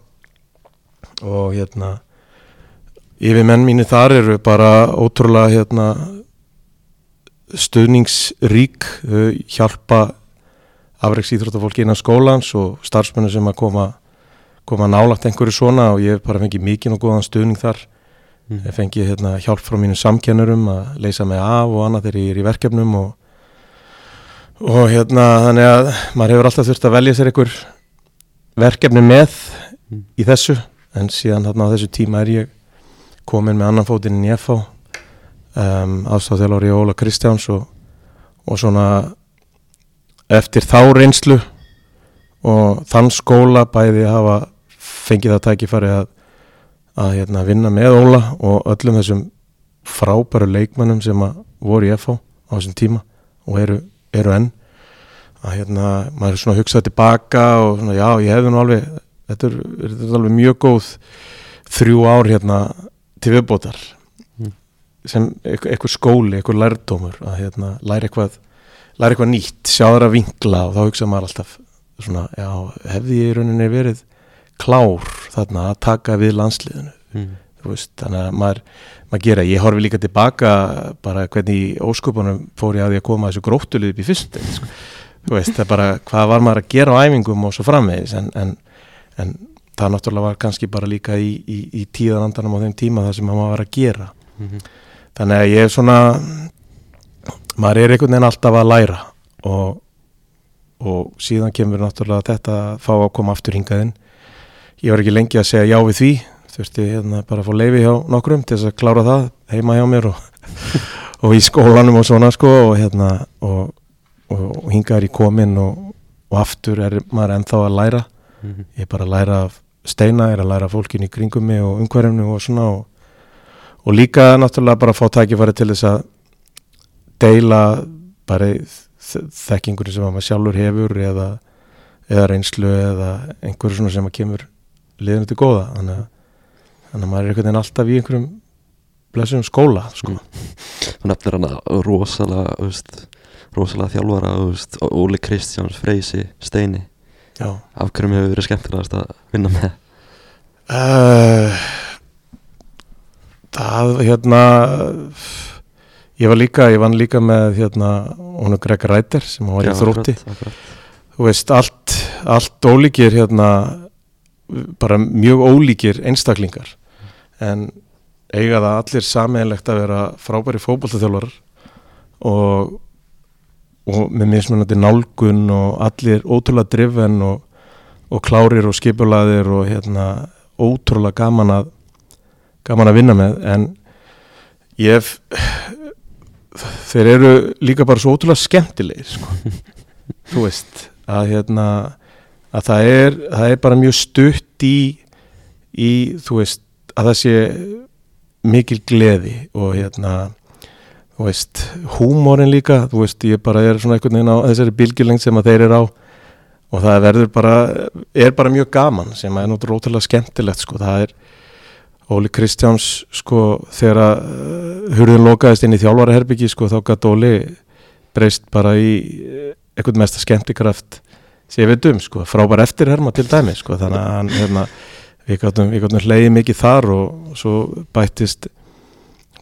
B: og hérna yfir menn mínu þar eru bara ótrúlega hérna stuðningsrík þau hjálpa afreiks íþróttafólki innan skólans og starfsmennu sem að koma koma nálagt einhverju svona og ég hef bara fengið mikið og góðan stuðning þar
A: Mm.
B: Ég fengi hérna, hjálp frá mínum samkennurum að leysa mig af og annað þegar ég er í verkefnum og, og hérna þannig að maður hefur alltaf þurft að velja sér einhver verkefni með
A: Mm.
B: í þessu en síðan þarna á þessu tíma er ég komin með annan fótinn í FH um, aðstofþjálfur í Óla Kristjáns og, og svona eftir þá reynslu og þann skóla bæði hafa fengið það tækifæri að að hérna, vinna með Óla og öllum þessum frábæru leikmannum sem voru í FH á þessum tíma og eru, eru enn að hérna, maður er svona að hugsa tilbaka og svona, já, ég hefði nú alveg þetta er, þetta er alveg mjög góð þrjú ár hérna til viðbótar
A: Mm.
B: sem eitthvað, eitthvað skóli, eitthvað lærdómur að hérna, læra eitthvað læra eitthvað nýtt, sjá þeirra vinkla og þá hugsa maður alltaf svona, já, hefði ég í rauninni verið klár þarna að taka við landsliðinu
A: mm.
B: veist, þannig að maður, maður gera, ég horfi líka tilbaka bara hvernig ósköpunum fór ég að því að koma þessu gróttulið upp í fyrst sko. það er bara hvað var maður að gera á æfingum og svo framvegis en, en, en það náttúrulega var kannski bara líka í, í, í tíðanandanum á þeim tíma það sem maður var að gera
A: Mm
B: þannig að ég er svona maður er einhvern veginn alltaf að læra og, og síðan kemur náttúrulega þetta að fá að koma aftur hingaðinn ég var ekki lengi að segja já við því þurfti hérna bara að fá leifi hjá nokkrum til þess að klára það heima hjá mér og, og í skólanum og svona sko og hérna og, og, hingaður í komin og, og aftur er maður ennþá að læra
A: -hmm.
B: ég er bara að læra steina, er að læra fólkin í kringum mig og umhverfnu og svona og, og líka náttúrulega bara að fá tækifæri til þess að deila bara þ- þekkingunni sem að maður sjálfur hefur eða, eða reynslu eða einhverju svona sem að kemur liðinu til góða þannig að, þannig að maður er einhvern veginn alltaf í einhverjum blessum skóla sko.
A: Þú nefnir hana rosalega veist, rosalega þjálfara veist, Óli Kristjáns, Freysi, Steini
B: Já.
A: af hverjum hefur verið skemmtilegast að vinna með
B: Uh, það hérna ég var líka, ég vann líka með hérna, hún er Greg Ræter sem var í þrótti. þú veist, allt, allt ólíkir hérna, bara mjög ólíkir einstaklingar. En eiga það allir sameinlegt að vera frábæri fótboltaþjálfarar og, og með mismunandi nálgun og allir ótrúlega drifin og, og klárir og skipulaðir og hérna ótrúlega gaman að gaman að vinna með. En ég hef þeir eru líka bara svo ótrúlega skemmtilegir sko. þú veist að hérna að það er, það er bara mjög stutt í, í þú veist að það sé mikil gleði og hérna þú veist, húmórin líka þú veist, ég bara er svona einhvern veginn á þessari bylgjulengd sem að þeir eru á og það verður bara, er bara mjög gaman sem er náttúrulega skemmtilegt sko, það er Óli Kristjáns sko þegar uh, hurðin lokaðist inn í þjálfaraherbyggi sko þá gæti Óli breyst bara í uh, einhvern mesta skemmtikraft sem ég veit um sko, frábær eftirherma til dæmi sko, þannig að hann hérna, við gáttum, við hleyið mikið þar og svo bættist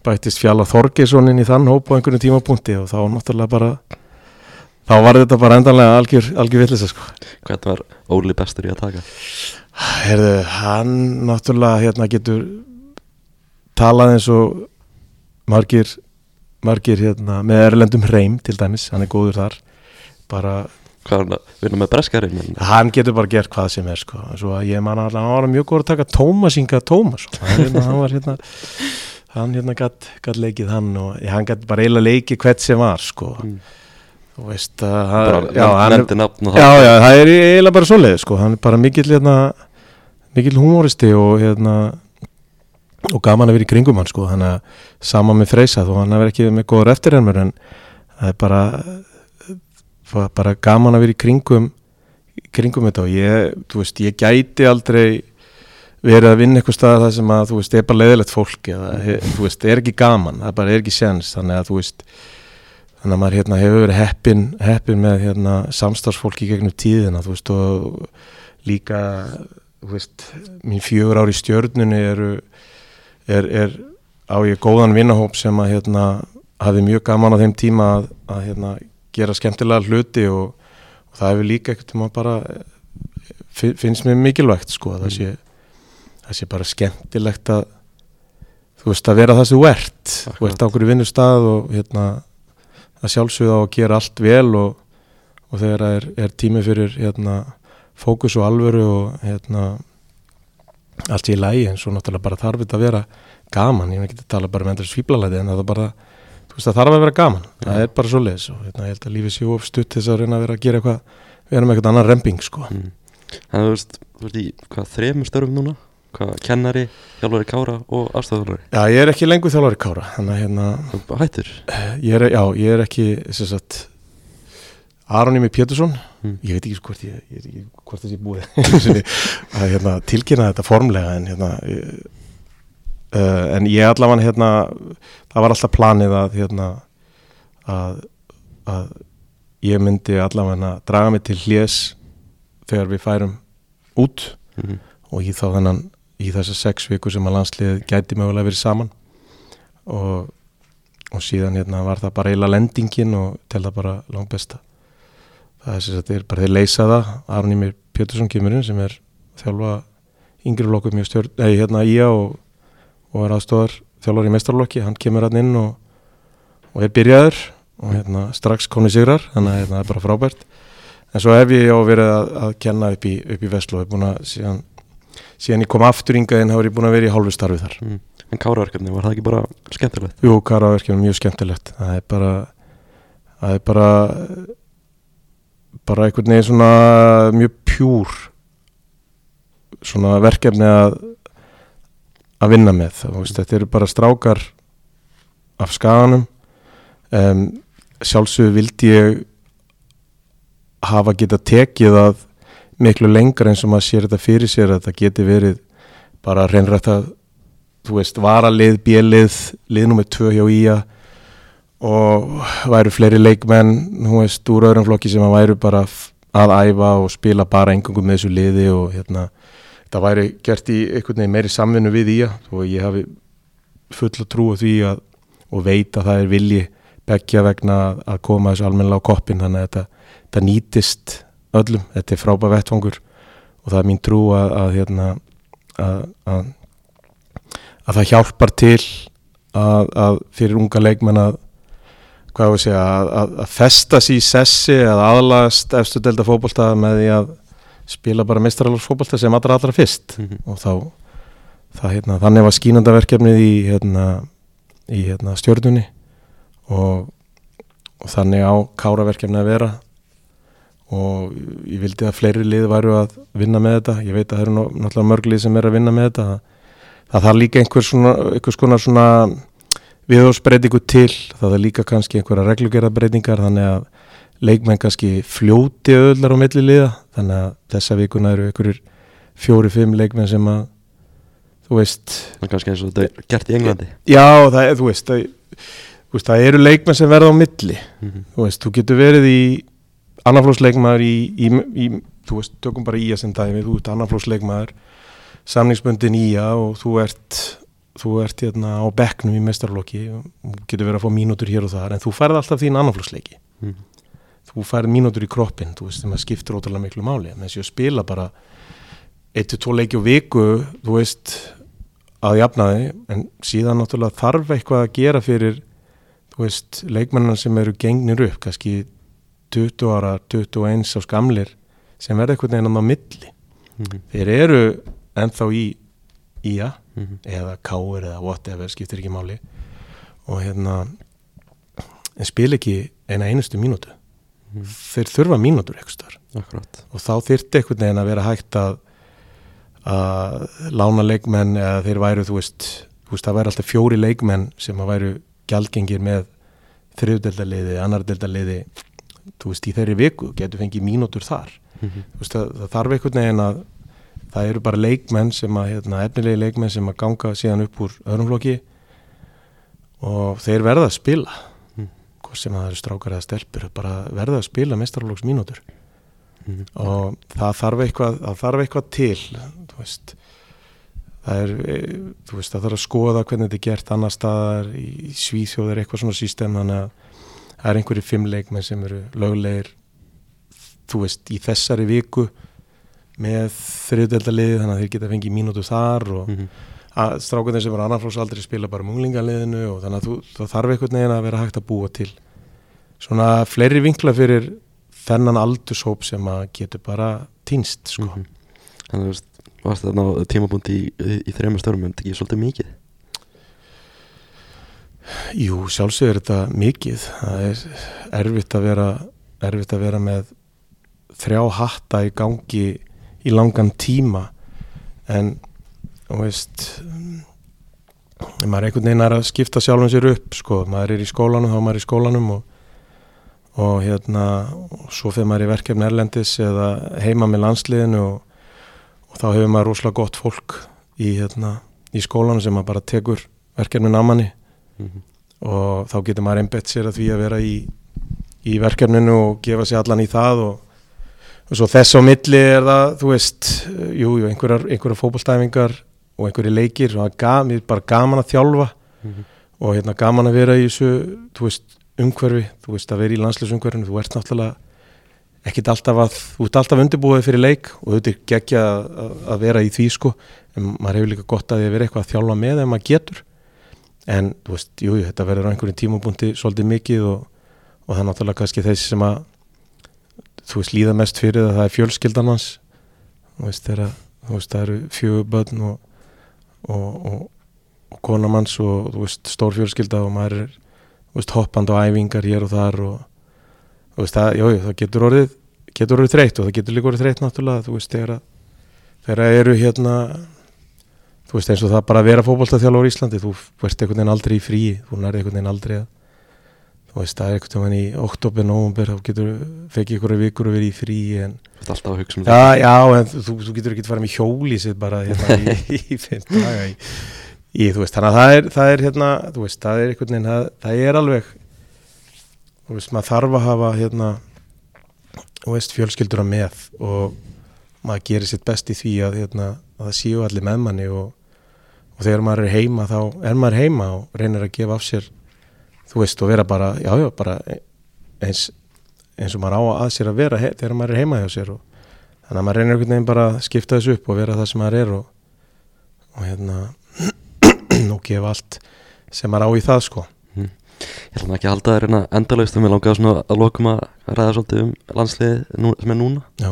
B: bættist Fjalla Þorgesson inn í þann hóp á einhvern tímapunkti og þá náttúrulega bara þá var þetta bara endanlega algjör, algjör villisa sko
A: Hvernig var Óli bestur í að taka?
B: Herðu, hann náttúrulega hérna getur talað eins og margir, margir hérna, með erlendum hreim til dæmis, hann er góður þar bara,
A: hann að vinna með breskarinn? En...
B: hann getur bara gert hvað sem er sko, svo að ég man að hann var mjög góður að taka Tómas Inga Tómas hann, hérna, hann var hérna hann hérna gat leikið hann og ja, hann gatt bara eiginlega leikið hvert sem var sko,
A: Mm.
B: þú veist að hann, já, hann
A: og
B: Já, já, það er eiginlega bara svoleið sko. hann er bara mikill hérna, mikill humoristi og hérna og gaman að vera í kringum hann sko. hann er sama með Freysa þó hann er ekki með góður eftirhermur en það er bara bara gaman að vera í kringum í kringum þetta og ég, þú veist, ég gæti aldrei verið að vinna eitthvað staðar það sem að, þú veist, er bara leiðilegt fólk eða, þú veist, er ekki gaman, það bara er ekki séns, þannig að, þú veist þannig að maður hérna hefur verið heppin heppin með hérna samstarfsfólki gegnum tíðina, þú veist, og líka, veist mín fjögur ár í stjörnunni eru er, er á ég góðan vinnahóp sem að hérna hafi mjög gaman á þeim tíma að, að hérna gera skemmtilega hluti og, og það hefur líka ekkert tíma bara fi- finnst mér mikilvægt sko að það sé, það sé bara skemmtilegt að þú veist að vera það sem þú ert þú
A: Akkurat.
B: ert á okkur í vinnustað og hérna að sjálfsögða að gera allt vel og, og þegar það er, er tími fyrir hérna fókus og alvöru og hérna allt í lægi en svo náttúrulega bara þarf þetta að vera gaman, ég veit ekki að tala bara með endur svíblalæti en það er bara, þú veist það þarf að vera gaman það er bara svo leiðis og hérna, ég held að lífið séu of stutt til þess að reyna að vera að gera eitthvað vera með eitthvað annan remping sko
A: Mm. Þú veist, þú veist í hvað þremur störfum núna? Hvað kennari, hjálfari kára og aðstofþjálfari?
B: Já, ég er ekki lengur þjálfari kára þannig að hérna,
A: Hættur?
B: ég er, já, ég er ekki sem sagt, Aron Ými Pétursson
A: Mm.
B: ég veit ekki hvort ég, ég, ég hvort þessi búið að hérna, tilkynna þetta formlega en hérna uh, en ég allavega hérna það var alltaf planið að hérna að, að ég myndi allavega draga mig til hljés þegar við færum út
A: Mhm.
B: og í þá þennan í þessar sex viku sem að landslið gæti mögulega verið saman og, og síðan hérna var það bara eila lendingin og tel það bara langt besta það er er bara þeir leysa það. Aron Ímir Pétursson kemur inn sem er þjálfa yngri flokku mjög stjórn, nei hérna ía og, og er aðstofar þjálfar í meistarlokki, hann kemur hann inn og, og er byrjaður og hérna strax koni sigrar, þannig að hérna, það er bara frábært. En svo hef ég á verið að, að kenna upp í, upp í Vestló, ég er búin að síðan, síðan ég kom aftur yngaðinn þá er ég búin að vera í hálfu starfi þar.
A: Mm. En káraverkefni, var það ekki bara skemmtilegt?
B: Jú, karaverkjum er mjög skemmtilegt. Það er bara það er bara bara einhvern veginn svona mjög pjúr svona verkefni að að vinna með. Veist, þetta eru bara strákar af skaganum. Um, sjálfsögur vildi ég hafa geta tekið að miklu lengra eins og maður sér þetta fyrir sér að þetta geti verið bara reynrætt að þú veist, varalið, bjelið lið nummið tvö hjá ía og væru fleiri leikmenn þú veist, úr öðrum flokki sem að væru bara að æfa og spila bara engungum með þessu liði og hérna það væri gert í einhvern veginn meiri samvinnu við ía og ég hafi fulla trú á því að og veit að það er vilji beggja vegna að- koma þessu almennilega á koppin þannig að þetta, þetta nýtist öllum, þetta er frábæð vettvangur og það er mín trú að, að hérna að, að að það hjálpar til að fyrir unga leikmenn að hvað ég að segja, að, að, að festa sér í sessi eða aðlagast efstu delta fótbolta með því að spila bara mestraralóksfótbolta sem allra allra fyrst.
A: Mhm.
B: og þá það, hérna, þannig var skínandaverkefnið í, hérna, í hérna, stjórnunni og, og þannig á káraverkefnið að vera. Og ég vildi að fleiri lið væru að vinna með þetta. Ég veit að það eru ná- náttúrulega mörg lið sem er að vinna með þetta. Það þarf líka einhver svona, einhvers konar svona viðhórsbreytingu til það er líka kannski einhverja reglugerðarbreytingar þannig að leikmenn kannski fljóti öðlar á milli liða þannig að þessa vikuna eru einhverjir fjóri-fimm leikmenn sem að þú veist
A: Það er kannski eins og þetta er gert í Englandi
B: já það er, þú veist, það, þú veist það eru leikmenn sem verða á milli
A: Mhm.
B: þú veist, þú getur verið í annarflósleikmaður í, í, í, þú veist, tökum bara í að sem dæmi, þú ert annarflósleikmaður samningsbundin í að og þú ert, þú ert hérna á bekknum í mestarflokki og getur verið að fá mínútur hér og þar en þú færð alltaf þín annarflósleiki
A: Mhm.
B: þú færð mínútur í kroppin, þú veist, það skiptir ótrúlega miklu máli, með þess að spila bara 1-2 leiki á viku þú veist, að jafna þig en síðan náttúrulega þarf eitthvað að gera fyrir þú veist, leikmennan sem eru gengnir upp, kannski 20 ára, 21 á skamlir sem verða eitthvað neina á milli
A: Mhm.
B: þeir eru ennþá í ía
A: Mhm.
B: eða káir eða whatever, skiptir ekki máli og hérna en spil ekki eina einustu mínútu
A: Mhm.
B: þeir þurfa mínútur
A: Akkurat
B: og þá þyrfti einhvern veginn að vera hægt að að lána leikmenn eða þeir væru, þú veist, þú veist það væri alltaf fjóri leikmenn sem að væru gjaldgengir með þriðdeldaliði, annardeldaliði þú veist, í þeirri viku getur fengið mínútur þar
A: Mhm.
B: þú veist, það, það þarf einhvern veginn að það eru bara leikmenn sem að hérna, efnilegi leikmenn sem að ganga síðan upp úr öðrum flokki og þeir verða að spila
A: Mm.
B: hvort sem það eru strákar eða stelpur bara verða að spila mestarflokks mínútur
A: Mhm.
B: og það þarf eitthvað, það þarf eitthvað til þú veist það er, e, þú veist, það þarf að skoða hvernig þetta er gert annar staðar í Svíþjóð er eitthvað svona sístem þannig að það er einhverju fimm leikmenn sem eru löglegir þú veist, í þessari viku með þriðdeldaliði þannig að þeir geta fengið mínútu þar og
A: Mhm.
B: að strákunir sem eru annarflóksaldri spila bara munglingarliðinu og þannig að þú, það þarf einhvern veginn að vera hægt að búa til svona fleiri vinkla fyrir þennan aldurshóp sem að getur bara týnst sko.
A: Mhm. Þannig að þú varst þetta á tímabundi í, í, í þrejum störfum, en ekki svolítið mikið
B: Jú, sjálfsögur er þetta mikið það er erfitt að vera erfitt að vera með þrjá hatta í gangi í langan tíma en þú veist maður er einhvern veginn er að skipta sjálfum sér upp sko, maður er í skólanum þá er maður í skólanum og, og hérna og svo fyrir maður í verkefni Erlendis eða heima með landsliðinu og, og þá hefur maður rosalega gott fólk í, hérna, í skólan sem maður bara tekur verkefni námanni
A: mm -hmm.
B: og þá getur maður einbett sér að því að vera í, í verkefninu og gefa sér allan í það og, og svo þess á milli er það, þú veist jú, jú, einhverjar, einhverjar fótballstæfingar og einhverju leikir og það er bara gaman að þjálfa
A: Mm -hmm.
B: og hérna gaman að vera í þessu þú veist, umhverfi, þú veist að vera í landslýsumhverfinu, þú ert náttúrulega ekkit alltaf að, þú ert alltaf undirbúið fyrir leik og þetta er geggja að, að vera í því sko, en maður hefur líka gott að því að vera eitthvað að þjálfa með ef maður getur. En þú veist, jú, þetta verður á einhverjum tímabúndi svolítið mikið og, og það er náttúrulega kannski þessi sem að þú veist, líða mest fyrir það, það er fjölskyldan hans. Þú veist, þeirra, þú veist, það eru fjöguböðn og, og, og og konamanns og þú veist stórfjölskylda og maður er veist, hoppand á æfingar hér og þar og þú veist það, jú, það getur orðið getur orðið þreytt og það getur líka orðið þreytt náttúrulega þú veist þegar þegar eru hérna þú veist eins og það bara að vera fókbaltaþjálfur í Íslandi þú verðst einhvern veginn aldrei í frí þú nærði einhvern veginn aldrei að þú veist það er einhvern veginn í oktober, november þá getur fekk ykkur vikur að vera í frí en
A: Þetta er alltaf að hugsa um
B: já, já, en þú, þú getur ekki að fara með hjóli sér bara hérna í, í fimm daga í í, þú veist, þannig að það er, það er hérna, þú veist, það er einhvern veginn, það, það er alveg þú veist, maður þarf að hafa hérna, þú veist, fjölskyldur að með og maður gerir sitt best í því að, hérna, að það séu allir með manni og, og þegar maður er heima þá er maður heima og reynir að gefa af sér þú veist, og vera bara, já, já, bara eins, eins og maður á að sér að vera þegar maður er heima hjá sér og þannig að maður reynir einhvern veginn bara að skipta þessu upp og vera það sem maður er og, og hérna og gefa allt sem maður á í það sko.
A: Ég ætla ekki að halda það reyna endalaust en mér langaði svona að lokum að ræða svolítið um landsliði nú, sem er núna.
B: Já,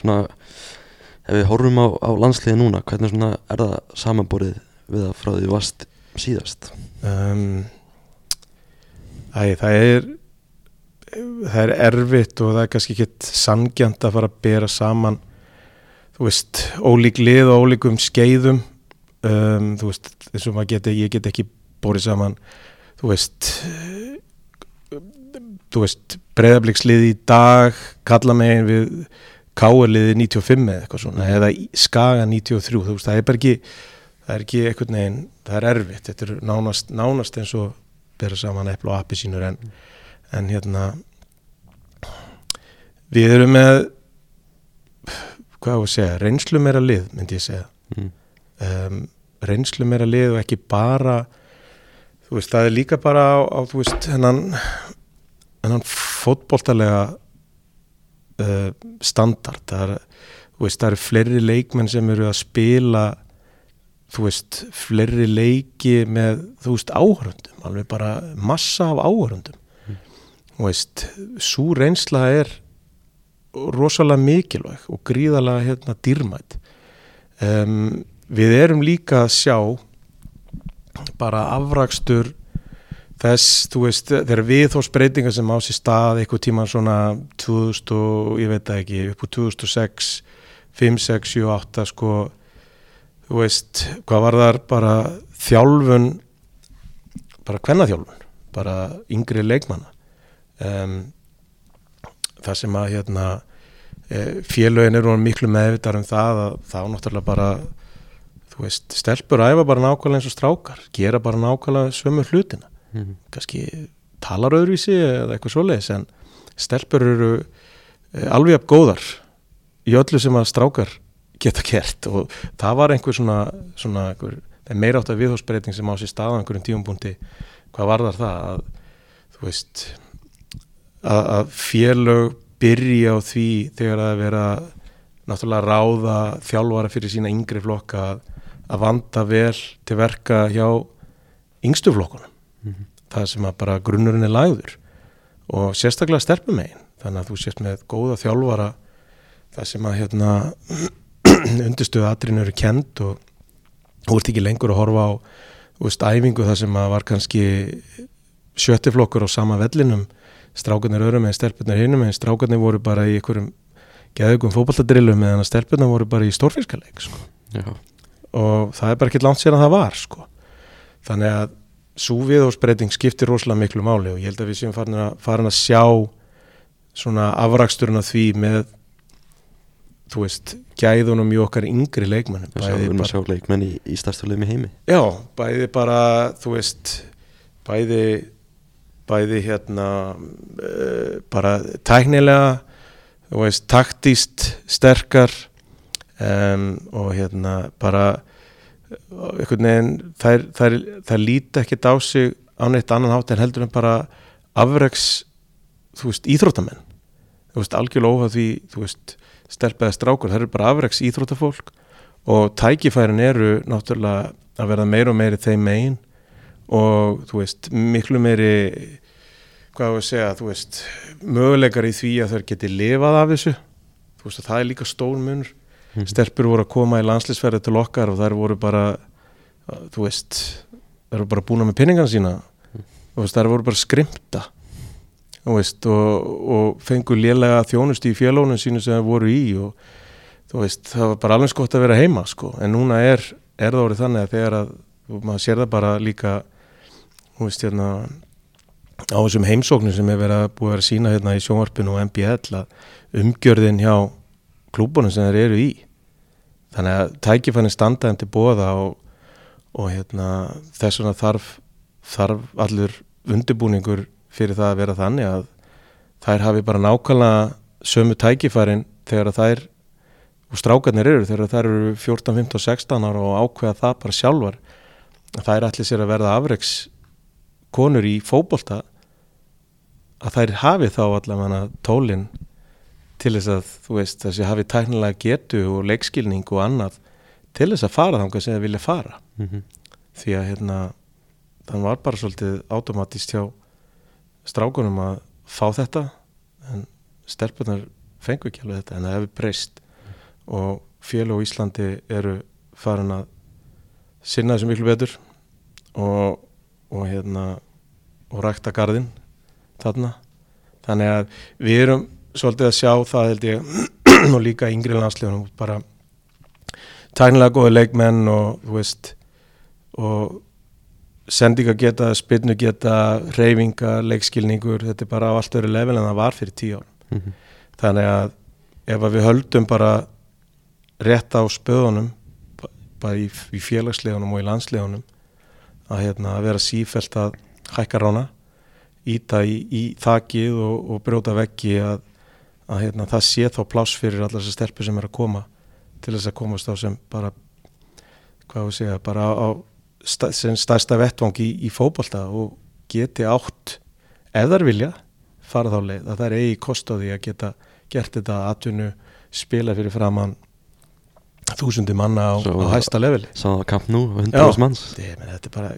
A: svona ef við horfum á, á landsliði núna hvernig svona er það samanborið við að frá því vast síðast?
B: Um, æ, það er það er erfitt og það er kannski ekki sangjant að fara að bera saman þú veist, ólík lið og ólíkum skeiðum. Um, þú veist, eins og maður geti ég get ekki borið saman þú veist þú veist, breyðabliksliði í dag kalla megin við káerliði 95 eða eitthvað svona eða í- skaga 93, þú veist, það er bara ekki það er ekki eitthvað neginn, það er erfitt þetta er nánast, nánast eins og bera saman epl og appi sínur en, en hérna við erum með hvað á að segja, reynslu meira lið myndi ég segja
A: mm.
B: um, reynslu meira lið og ekki bara þú veist, það er líka bara á, á þú veist, hennan hennan fótboltalega uh, standard það er, þú veist, það eru fleiri leikmenn sem eru að spila þú veist, fleiri leiki með, þú veist, áhörundum alveg bara massa af áhörundum þú veist, svo reynsla er rosalega mikilvæg og gríðalega hérna dýrmætt um, við erum líka að sjá bara afrakstur þess, þú veist, þegar við þós breytingar sem á sér stað eitthvað tíma svona 2000 og ég veit ekki, upp úr 2006 5, 6, 7, 8 sko, þú veist hvað var þar bara þjálfun bara kvennaþjálfun bara yngri leikmanna um, það sem að hérna e, félögin eru miklu meðvitar um það að þá náttúrulega bara þú veist, stelpur æfa bara nákvæmlega eins og strákar, gera bara nákvæmlega sömu hlutina,
A: Mm.
B: kannski talar öðruvísi eða eitthvað svoleiðis en stelpur eru e, alveg af góðar í öllu sem að strákar geta gert. Og það var einhver svona, svona einhver, meira átt að viðhósbreyting sem á sér staða einhverjum tíumbúndi hvað var þar það að þú veist að, að félög byrja á því þegar að náttúrulega ráða þjálfara fyrir sína yngri flokka að, vanda vel til verka hjá yngstu flokkunum.
A: Mhm.
B: það sem að bara grunnurinn er lagður. Og sérstaklega stelpum megin þannig að þú sést með góða þjálfara það sem að hérna undirstöðu atrinu eru kend og þú ert ekki lengur að horfa á veist, æfingu það sem að var kannski sjöttiflokkur á sama vellinum strákarnir öðrum en stelpunir hinum en strákarnir voru bara í einhverjum geðugum fótballadrillum meðan að stelpunir voru bara í stórfiskaleik sko. Og það er bara ekki langt sér að það var sko. þannig að svo viðhórsbreyting skiptir rosalega miklu máli og ég held að við séum farin að, farin að sjá svona afraksturinn af því með þú veist, gæðunum í okkar yngri leikmannum
A: Við erum að sjá leikmenn í, í stærstu liðum í heimi
B: Já, bæði bara, þú veist, bæði, bæði hérna, uh, bara tæknilega, þú veist, taktíst sterkar um, og hérna bara, uh, einhvern veginn, þær, þær, þær líti ekkert á sig á neitt annan hátt en heldur en bara afreks, þú veist, íþróttamenn. Þú veist, algjörlega óhað því, þú veist, stelpaði strákur, það eru bara afreks íþróttafólk og tækifærin eru náttúrulega að verða meira og meiri þeim megin og þú veist, miklu meiri hvað að segja, þú veist möguleikar í því að þær geti lifað af þessu, þú veist að það er líka stór munur,
A: Mhm.
B: stelpur voru að koma í landslisferði til okkar og þær voru bara þú veist, þær voru bara búna með pinningana sína. Þú veist, þær voru bara skrimta veist, og, og fengu lélega þjónust í fjölónum sínu sem þær voru í og veist, það var bara alveg skott að vera heima sko, en núna er, er það orðið þannig að þegar að, maður sér það bara líka veist, hérna á þessum heimsóknum sem er verið að búið að vera sína hérna í sjónvarpinu og MBL umgjörðin hjá klúbunum sem þeir eru í. Þannig að tækifænin standa þeim til bóða og, og hérna þess vegna þarf, þarf allur undirbúningur fyrir það að vera þannig að þær hafi bara nákvæmlega sömu tækifærin þegar þær og strákarnir eru þegar þær eru 14, 15 og 16 ára og ákveða það bara sjálfar þær ætli sér að verða afreks konur í fótbolta að þær hafi þá allavega tólin til þess að þú veist þessi hafi tæknilega getu og leikskilning og annað til þess að fara þangað sem þið vilja fara
A: mm -hmm.
B: því að hérna þann var bara svolítið automatist hjá strákunum að fá þetta en stelpunar fengu ekki alveg þetta en það hefur breyst. Og fjölu á Íslandi eru farin að sinna þessu miklu betur og, og hérna og rækta garðin þarna. Þannig að við erum svolítið að sjá það held ég og líka yngri landsliðunum bara tæknilega góði leikmenn og þú veist og sendinga geta, spilnu geta reyfinga, leikskilningur þetta er bara á allt öru level en það var fyrir tíu ár
A: Mm -hmm.
B: þannig að ef að við höldum bara rétt á spöðunum bara í, í félagslegunum og í landslegunum að, hérna, að vera sífælt að hækka rána íta í, í þakið og, og brjóta veggi að, að hérna, það sé þá pláss fyrir allar þessar stelpur sem er að koma til þess að komast á sem bara hvað við segja, bara á, á sta, sem stærsta vettvang í, í fótbolta og geti átt ef þær vilja fara þá leið. Að það er eigi kost á því að geta gert þetta atvinnu spila fyrir framann þúsundi manna á,
A: Svo-
B: á hæsta leveli.
A: það kamp nú, 100
B: Já.
A: manns manns.
B: Ég meni, þetta er bara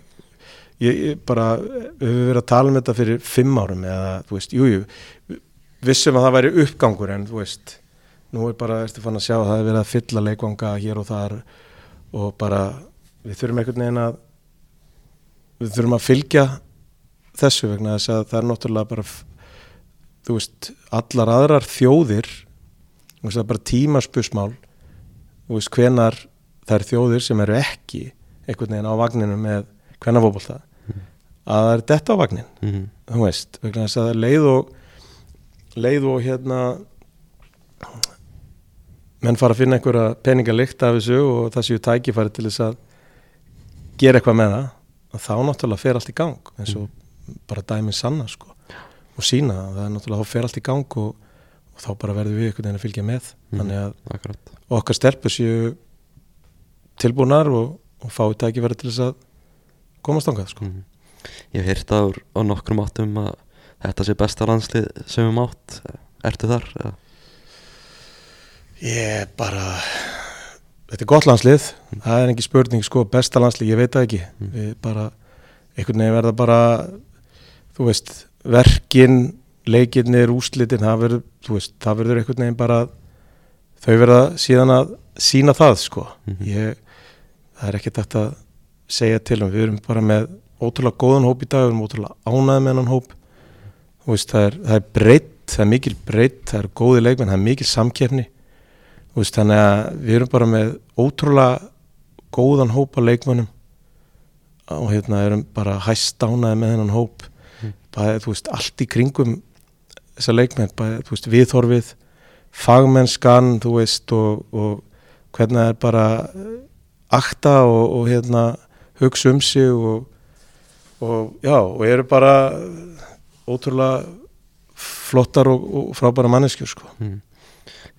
B: ég, ég bara, við höfum verið að tala um þetta fyrir fimm árum eða, þú veist, jújú jú, vissum að það væri uppgangur en þú veist, nú er bara, ertu fann að sjá að það er verið að fylla leikvanga hér og þar og bara, við þurfum einhvern veginn að við þurfum að fylgja þessu vegna þess að það er náttúrulega bara þú veist, allar aðrar þjóðir þú veist, það er bara tímaspusmál þú veist, hvenar þær þjóðir sem eru ekki einhvern veginn á vagninu með hvenna fótbolta að það er detta á vagnin
A: mm -hmm.
B: þú veist, vegna þess að það leið og leið og hérna menn fara að finna einhverja peningalikt af þessu og það séu tækifæri til þess að gera eitthvað með það þá náttúrulega fer allt í gang eins og bara dæmið sanna sko og sína að það er náttúrulega þá fer allt í gang og, og þá bara verður við einhvern veginn að fylgja með
A: Mhm.
B: þannig að
A: Akkurat
B: okkar stelpur séu tilbúnar og, og fái tækifæri til þess að komast ángað sko.
A: mm Ég hef heyrt á, á nokkrum áttum að þetta sé besta landslið sem við mátt Ertu þar? eða?
B: Ég bara þetta er gott landslið. Það er ekki spurning sko, besta landslið, ég veit það ekki.
A: Mm.
B: bara, einhvern veginn verða bara þú veist, verkin leikirnir, úslitin það verður, þú veist, það verður einhvern veginn bara þau verða síðan að sína það sko.
A: Mhm.
B: ég, það er ekkert hægt að segja til um, við erum bara með ótrúlega góðan hóp í dag, við erum ótrúlega ánæði með hann hóp. Þú veist, það er, er breytt það er mikil breytt, það er góði leikmenn það er mikil samkeppni. þú veist, þannig að við erum bara með ótrúlega góðan hóp af leikmönnum og hérna erum bara hæst ánaði með hennan hóp
A: Mm.
B: bara, þú veist, allt í kringum þessa leikmenn, bæði, þú veist, viðhorfið fagmennskan, þú veist og, og hvernig það er bara akta og, og hérna hugsa um sig og, og já, og eru bara ótrúlega flottar og, og frábæra manneskjur sko.
A: mm.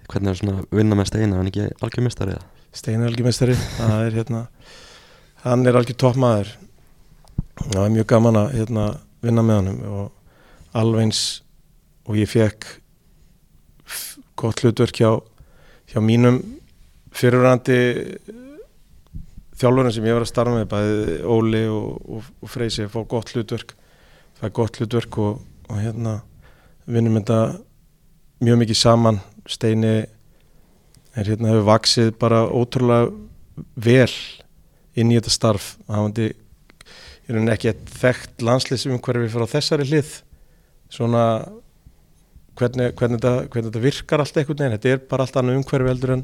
A: Hvernig er svona að vinna með steina, hann ekki algjör mistari eða?
B: Steinar Algjörmestari það er hérna hann er algjör toppmaður. Það er mjög gaman að hérna, vinna með honum og alveg eins og ég fekk gott hlutverk hjá, hjá mínum fyrirrandi þjálfurinn sem ég var að starfa með bæði Óli og, og, og Freysi að fá gott hlutverk. Það er gott hlutverk og, og hérna vinnum þetta mjög mikið saman Steini er hérna hefur vaksið bara ótrúlega vel inn í þetta starf. Hann vandi ekki þekkt landslýsumhverfi frá þessari hlið. Svona hvernig, hvernig, þetta, hvernig þetta virkar allt einhvern veginn, þetta er bara allt annað umhverfi heldur en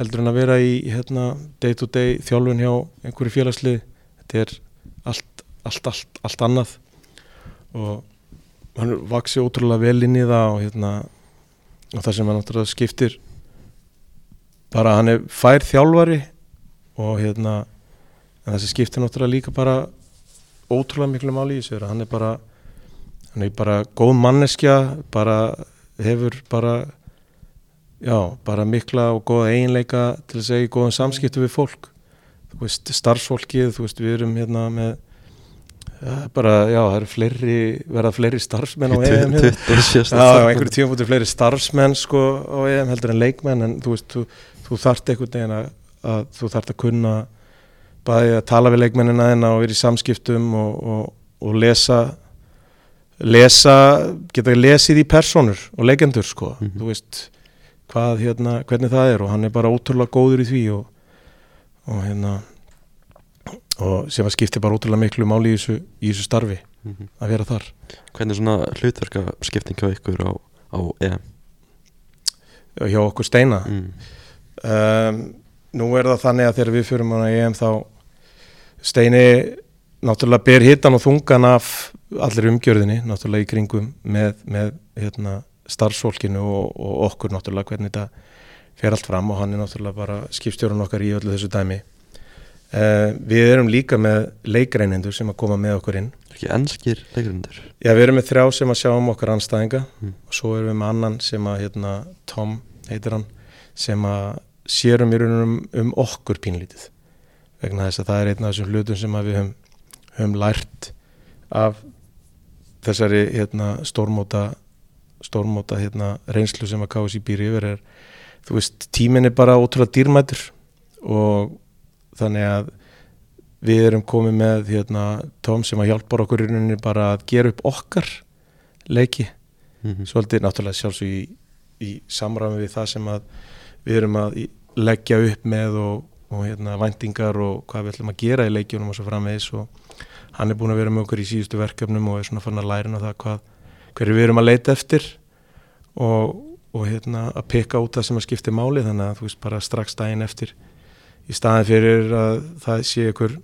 B: heldur en að vera í hérna, day to day þjálfun hjá einhverju félagslið. Þetta er allt, allt, allt, allt annað. Og hann vaksið ótrúlega vel inn í það og hérna og það sem hann náttúrulega skiptir bara hann er fær þjálfari og hérna en það sem skiptir náttúrulega líka bara ótrúlega miklu máli í að hann er bara hann er bara góð manneskja bara hefur bara já, bara mikla og góða eiginleika til að segja í góðum samskiptu við fólk. Þú veist, starfsfólkið, þú veist, við erum hérna með bara, já, það eru fleiri verða fleiri starfsmenn á EM.
A: 27
B: Já, einhverju tíum bútið fleiri starfsmenn sko á EM heldur en leikmenn en þú veist, þú, þú þarft einhvern veginn að, að þú þarft að kunna bæði að tala við leikmennina þina og vera í samskiptum og, og, og lesa lesa, geta lesið í personur og leikendur sko
A: Mhm.
B: þú veist hvað hérna, hvernig það er og hann er bara ótrúlega góður í því og, og hérna og sem að skipti bara ótrúlega miklu máli í þessu, í þessu starfi
A: Mhm.
B: að vera þar
A: Hvernig er svona hlutverka skipting hjá ykkur á, á EM?
B: hjá okkur steina
A: Mm.
B: um, nú er það þannig að þegar við manna í EM þá Steini náttúrulega ber hittan og þungan af allir umgjörðinni náttúrulega í kringum með, með hérna, starfsfólkinu og, og okkur náttúrulega hvernig þetta fer allt fram og hann er náttúrulega bara skipstjórun okkar í öllu þessu dæmi uh, við erum líka með leikreinendur sem að koma með okkur inn
A: ekki ennskir leikrindur?
B: Já, við erum með þrjá sem að sjá um okkar anstæðinga
A: Mm.
B: og svo erum við með annan sem að, hérna, Tom heitir hann, sem að sérum í raunum um okkur pínlítið vegna þess að það er einn af þessum hlutum sem að við höfum, höfum lært af þessari hérna, stórmóta stórmóta hérna, reynslu sem að KSI býr yfir er, þú veist, tíminn er bara ótrúlega dýrmætur og þannig að við erum komið með hérna, Tom sem að hjálpar okkur bara að gera upp okkar leiki.
A: Mm
B: svolítið náttúrulega sjálfsög í, í samræmi við það sem að við erum að leggja upp með og, og hérna, væntingar og hvað við ætlum að gera í leikjunum og svo framvegis og hann er búin að vera með okkur í síðustu verkefnum og er svona fann að læra á það hvað, hverju við erum að leita eftir og, og hérna, að peka út það sem að skipti máli. Þannig að þú veist bara strax daginn eftir í staðin fyrir að það sé ykkur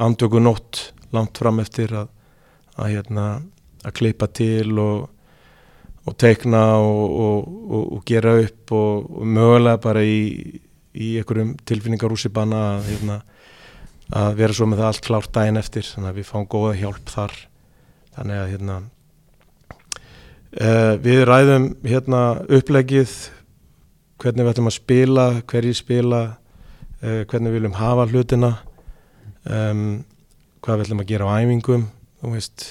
B: andöku nótt langt fram eftir að, að, hérna, að klippa til og og teikna og, og, og, gera upp og, mögulega bara í, í einhverjum tilfinningarúsibanna að, hérna, að vera svo með það allt klárt daginn eftir þannig að við fáum góða hjálp þar. Þannig að hérna, uh, við ræðum hérna, upplegið hvernig við ætlum að spila hverjir spila uh, hvernig við viljum hafa hlutina um, hvað við ætlum að gera á æfingum þú veist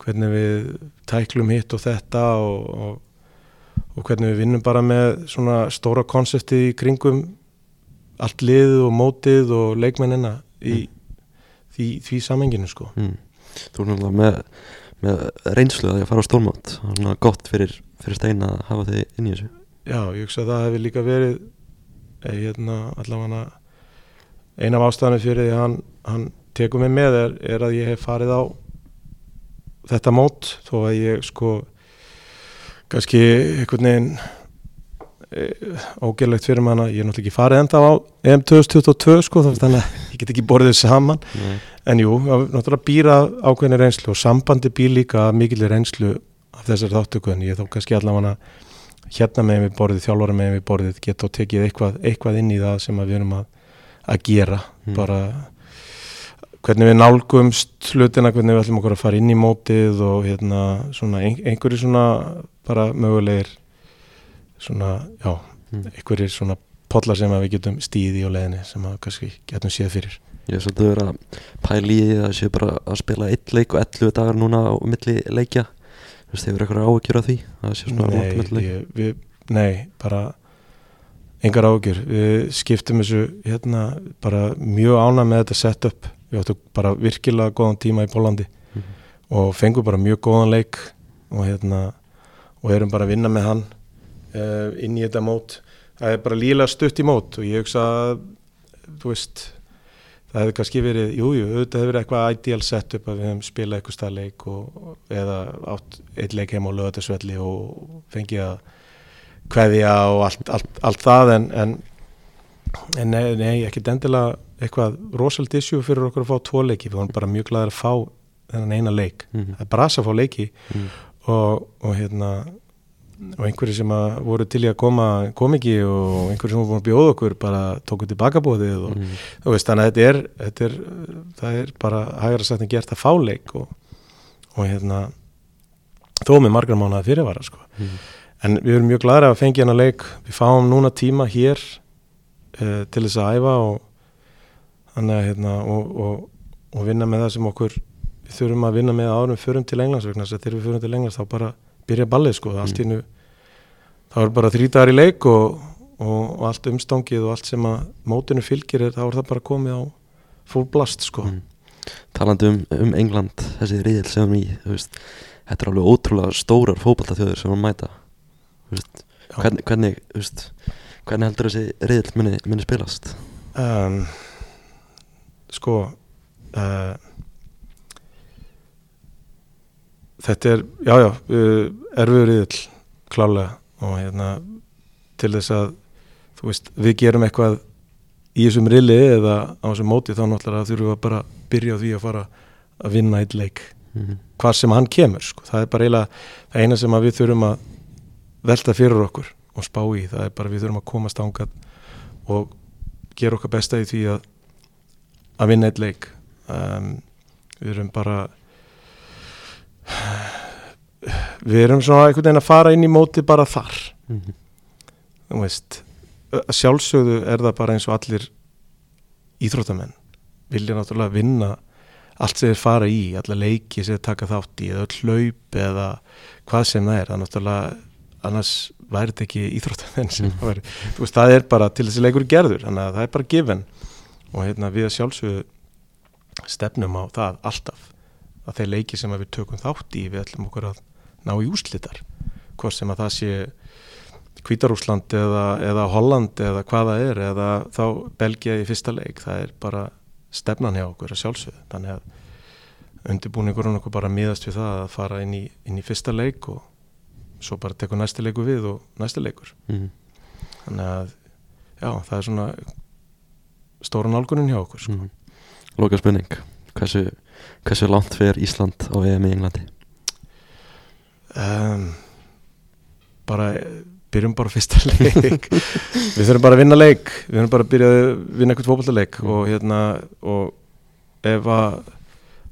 B: hvernig við tæklum hitt og þetta og, og, og hvernig við vinnum bara með svona stóra konsepti í kringum allt liðið og mótið og leikmennina í því, því samenginu sko.
A: Mm. Þú er náttúrulega með, með reynslu að að fara á stórmátt Það er svona gott fyrir, fyrir steina að hafa þig inn í þessu
B: Já, ég hugsa að það hefur líka verið hérna, allavega eina af ástæðanum fyrir því að hann, hann tekur mig með er, er að ég hef farið á þetta mót þó að ég sko kannski einhvern veginn e, ógerlegt fyrir manna ég er náttúrulega ekki farið enda á EM 2022 sko þannig að ég get ekki borðið saman
A: Nei.
B: en jú, náttúrulega býra ákveðni reynslu og sambandi býr líka mikil reynslu af þessari þáttöku en ég þó kannski allavega hérna með við borðið, þjálfara með við borðið geta og tekið eitthvað, eitthvað inn í það sem við erum að, að gera
A: Mm.
B: bara hvernig við nálgumst hlutina, hvernig við ætlum okkur að fara inn í mótið og hérna svona ein, einhverju svona bara mögulegir svona, já,
A: Mm.
B: einhverjir svona podlar sem við getum stíði á leðinni sem að kannski getum séð fyrir
A: Ég hef svolítið verið að pæla í því að séu bara að spila eitt leik og 11 dagar núna á milli leikja hefur eitthvað áhugjur á því? að Það sé svona langt á
B: Nei, bara engar ágjur við skiptum þessu hérna bara mjög ána með þetta setup við áttum bara virkilega góðan tíma í Pólandi
A: Mhm.
B: og fengum bara mjög góðan leik og hérna og erum bara að vinna með hann uh, inn í þetta mót það er bara líla stutt í mót og ég hugsa að þú veist það hefði kannski verið, jújú, jú, auðvitað hefur verið eitthvað ideal setup að við hefum spilað eitthvað stafleik og, eða átt eitt leik heim á lögatarsvelli og fengið að kveðja og allt, allt, allt það en, en, en nei, nei, ekkert endilega eitthvað rosald issue fyrir okkur að fá tvo leiki, við vorum bara mjög glæðir að fá þennan eina leik,
A: Mhm.
B: það er bara að fá leiki
A: Mhm.
B: og, og hérna og einhverju sem að voru til í að koma kom ekki og einhverju sem voru búin að bjóða okkur bara tóku tilbaka bóðið og
A: Mhm.
B: þú veist þannig að þetta er, þetta er það er bara hægra sagt en gert að fá leik og, og hérna þó með margar mánuða fyrirvara sko.
A: Mhm.
B: en við erum mjög glæðir að fengja hana leik við fáum núna tíma hér uh, til þess að æfa og að hérna og, og, og vinna með það sem okkur við þurfum að vinna með árum förum til Englands vegna þess að þegar við förum til Englands þá bara byrja ballið sko, allt í nú þá er bara þrítagar í leik og, og, allt umstangið og allt sem að mótinu fylgir er, þá er það bara komið á full blast sko
A: Mhm. Talandi um, um England, þessi riðil sem í, þú veist, þetta er alveg ótrúlega stórar fótballtaþjóður sem við mæta veist, hvernig, hvernig, veist, hvernig heldur þessi riðil muni, muni spilast?
B: um, sko uh, þetta er já já uh, erfiður yðl klálega og hérna til þess að þú veist við gerum eitthvað í þessum rilli eða á þessum móti þá náttúrulega þurfum við að bara byrja á því að fara að vinna eitt leik.
A: Mm
B: hvað sem hann kemur sko. það er bara eiginlega það eina sem að við þurfum að velta fyrir okkur og spá í það er bara við þurfum að komast ángað og gera okkar besta í því að að vinna eitt leik. Um, við erum bara við erum svona einhvern veginn að fara inn í móti bara þar.
A: -hmm.
B: þú veist sjálfsögðu er það bara eins og allir íþróttamenn. Vilja náttúrulega vinna allt sem þeir fara í, alla leiki sem þeir taka þátt í, eða hlaup eða hvað sem það er, það er náttúrulega annars væri þetta ekki íþróttamenn sem
A: Mm.
B: væri, þú veist, það er bara til þessi leikur er gerður, þannig að það er bara given. Og hérna við sjálfsögðu stefnum á það alltaf að þeir leiki sem við tökum þátt í við ætlum okkur að ná í úslitar hvort sem að það sé Hvítarúsland eða, eða Holland eða hvað það er eða þá Belgia í fyrsta leik það er bara stefnan hjá okkur að sjálfsögðu. Þannig að undirbúningurinn okkur bara miðast við það að fara inn í, inn í fyrsta leik og svo bara tekur næsti leiku við og næsti leikur.
A: Mm
B: þannig að já það er svona stóra nálgunin hjá okkur sko.
A: -hmm. Loka spurning, hversu, hversu langt fer Ísland á EM í Englandi?
B: um, bara byrjum bara fyrsta leik við þurfum bara að vinna leik við þurfum bara að byrja að vinna eitthvað fótballtaleik
A: Mm.
B: og hérna og ef að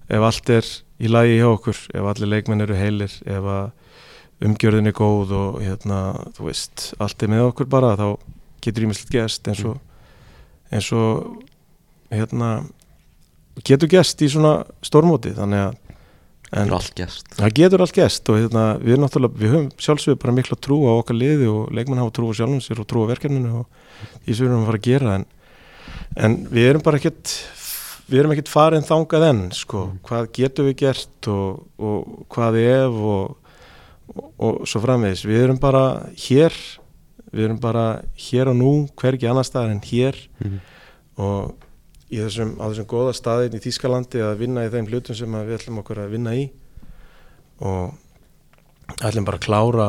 B: ef allt er í lagi hjá okkur ef allir leikmenn eru heilir ef umgjörðin er góð og hérna, þú veist, allt er með okkur bara þá getur ímislegt gest eins og eins og hérna getur gest í svona stórmóti þannig að
A: gest
B: Það getur allt gest og hérna, við erum náttúrulega, við höfum sjálfsögur bara mikla trú á okkar liði og leikmenn hafa trú á sjálfum sér og trú á verkefninu og því sem við erum að fara að gera en, en við erum bara ekkert við erum ekkert farin þangað enn sko,
A: Mm.
B: hvað getum við gert og, og hvað ef og, og, og svo framvegis. Við erum bara hér við erum bara hér og nú hvergi annar staðar en hér.
A: Mm.
B: Og í þessum, á þessum góða staðin í Þýskalandi að vinna í þeim hlutum sem við ætlum okkur að vinna í og ætlum bara að klára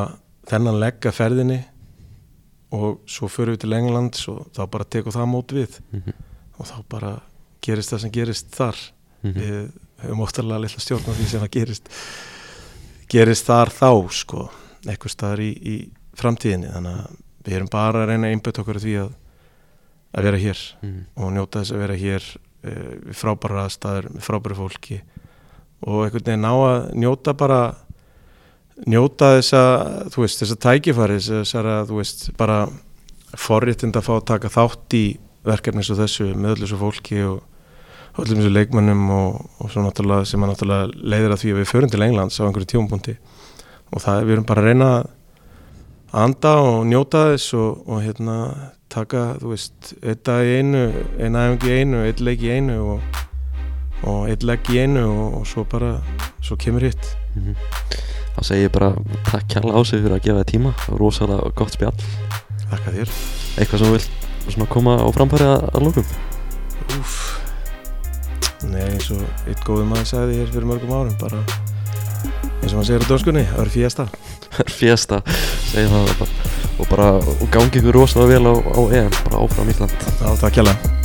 B: þennan leggja ferðinni og svo förum við til Englands og þá bara tekum það mót við
A: -hmm.
B: og þá bara gerist það sem gerist þar
A: Mhm.
B: við höfum óttalega litla stjórn á því sem það gerist gerist þar þá sko, eitthvað staðar í, í framtíðinni þannig að við erum bara að reyna að einbjöta okkur að því að, að vera hér
A: mm.
B: og njóta þess að vera hér uh, við frábæra aðstæður, með frábæra fólki og einhvern veginn ná að njóta bara njóta þess að, þú veist, þess að tækifæri þess að, þú veist, bara forréttind að fá að taka þátt í verkefni svo þessu með öllu svo fólki og öllum þessu leikmönnum og, og svo náttúrulega sem að náttúrulega leiðir að því að við förum til Englands á einhverju tjónbúndi og það við erum bara að reyna að anda og njóta þess og, og hérna taka, þú veist, eitt dag í einu eina æfingi í einu, eitt leik í einu og, og eitt leik í einu og, og svo bara, svo kemur hitt.
A: Mm Þá segi ég bara takk kjalla á sig fyrir að gefa þér tíma. Og rosalega gott spjall.
B: Þakka þér.
A: Eitthvað sem þú vilt svona koma á framfæri að, að lókum
B: Úf Nei, eins og eitt góður maður sagði hér fyrir mörgum árum bara eins og maður segir á döskunni, það er fjesta
A: Fjesta, segi það bara og bara og gangi ykkur rosalega vel á, á EM bara áfram Ísland.
B: Já, takk hjá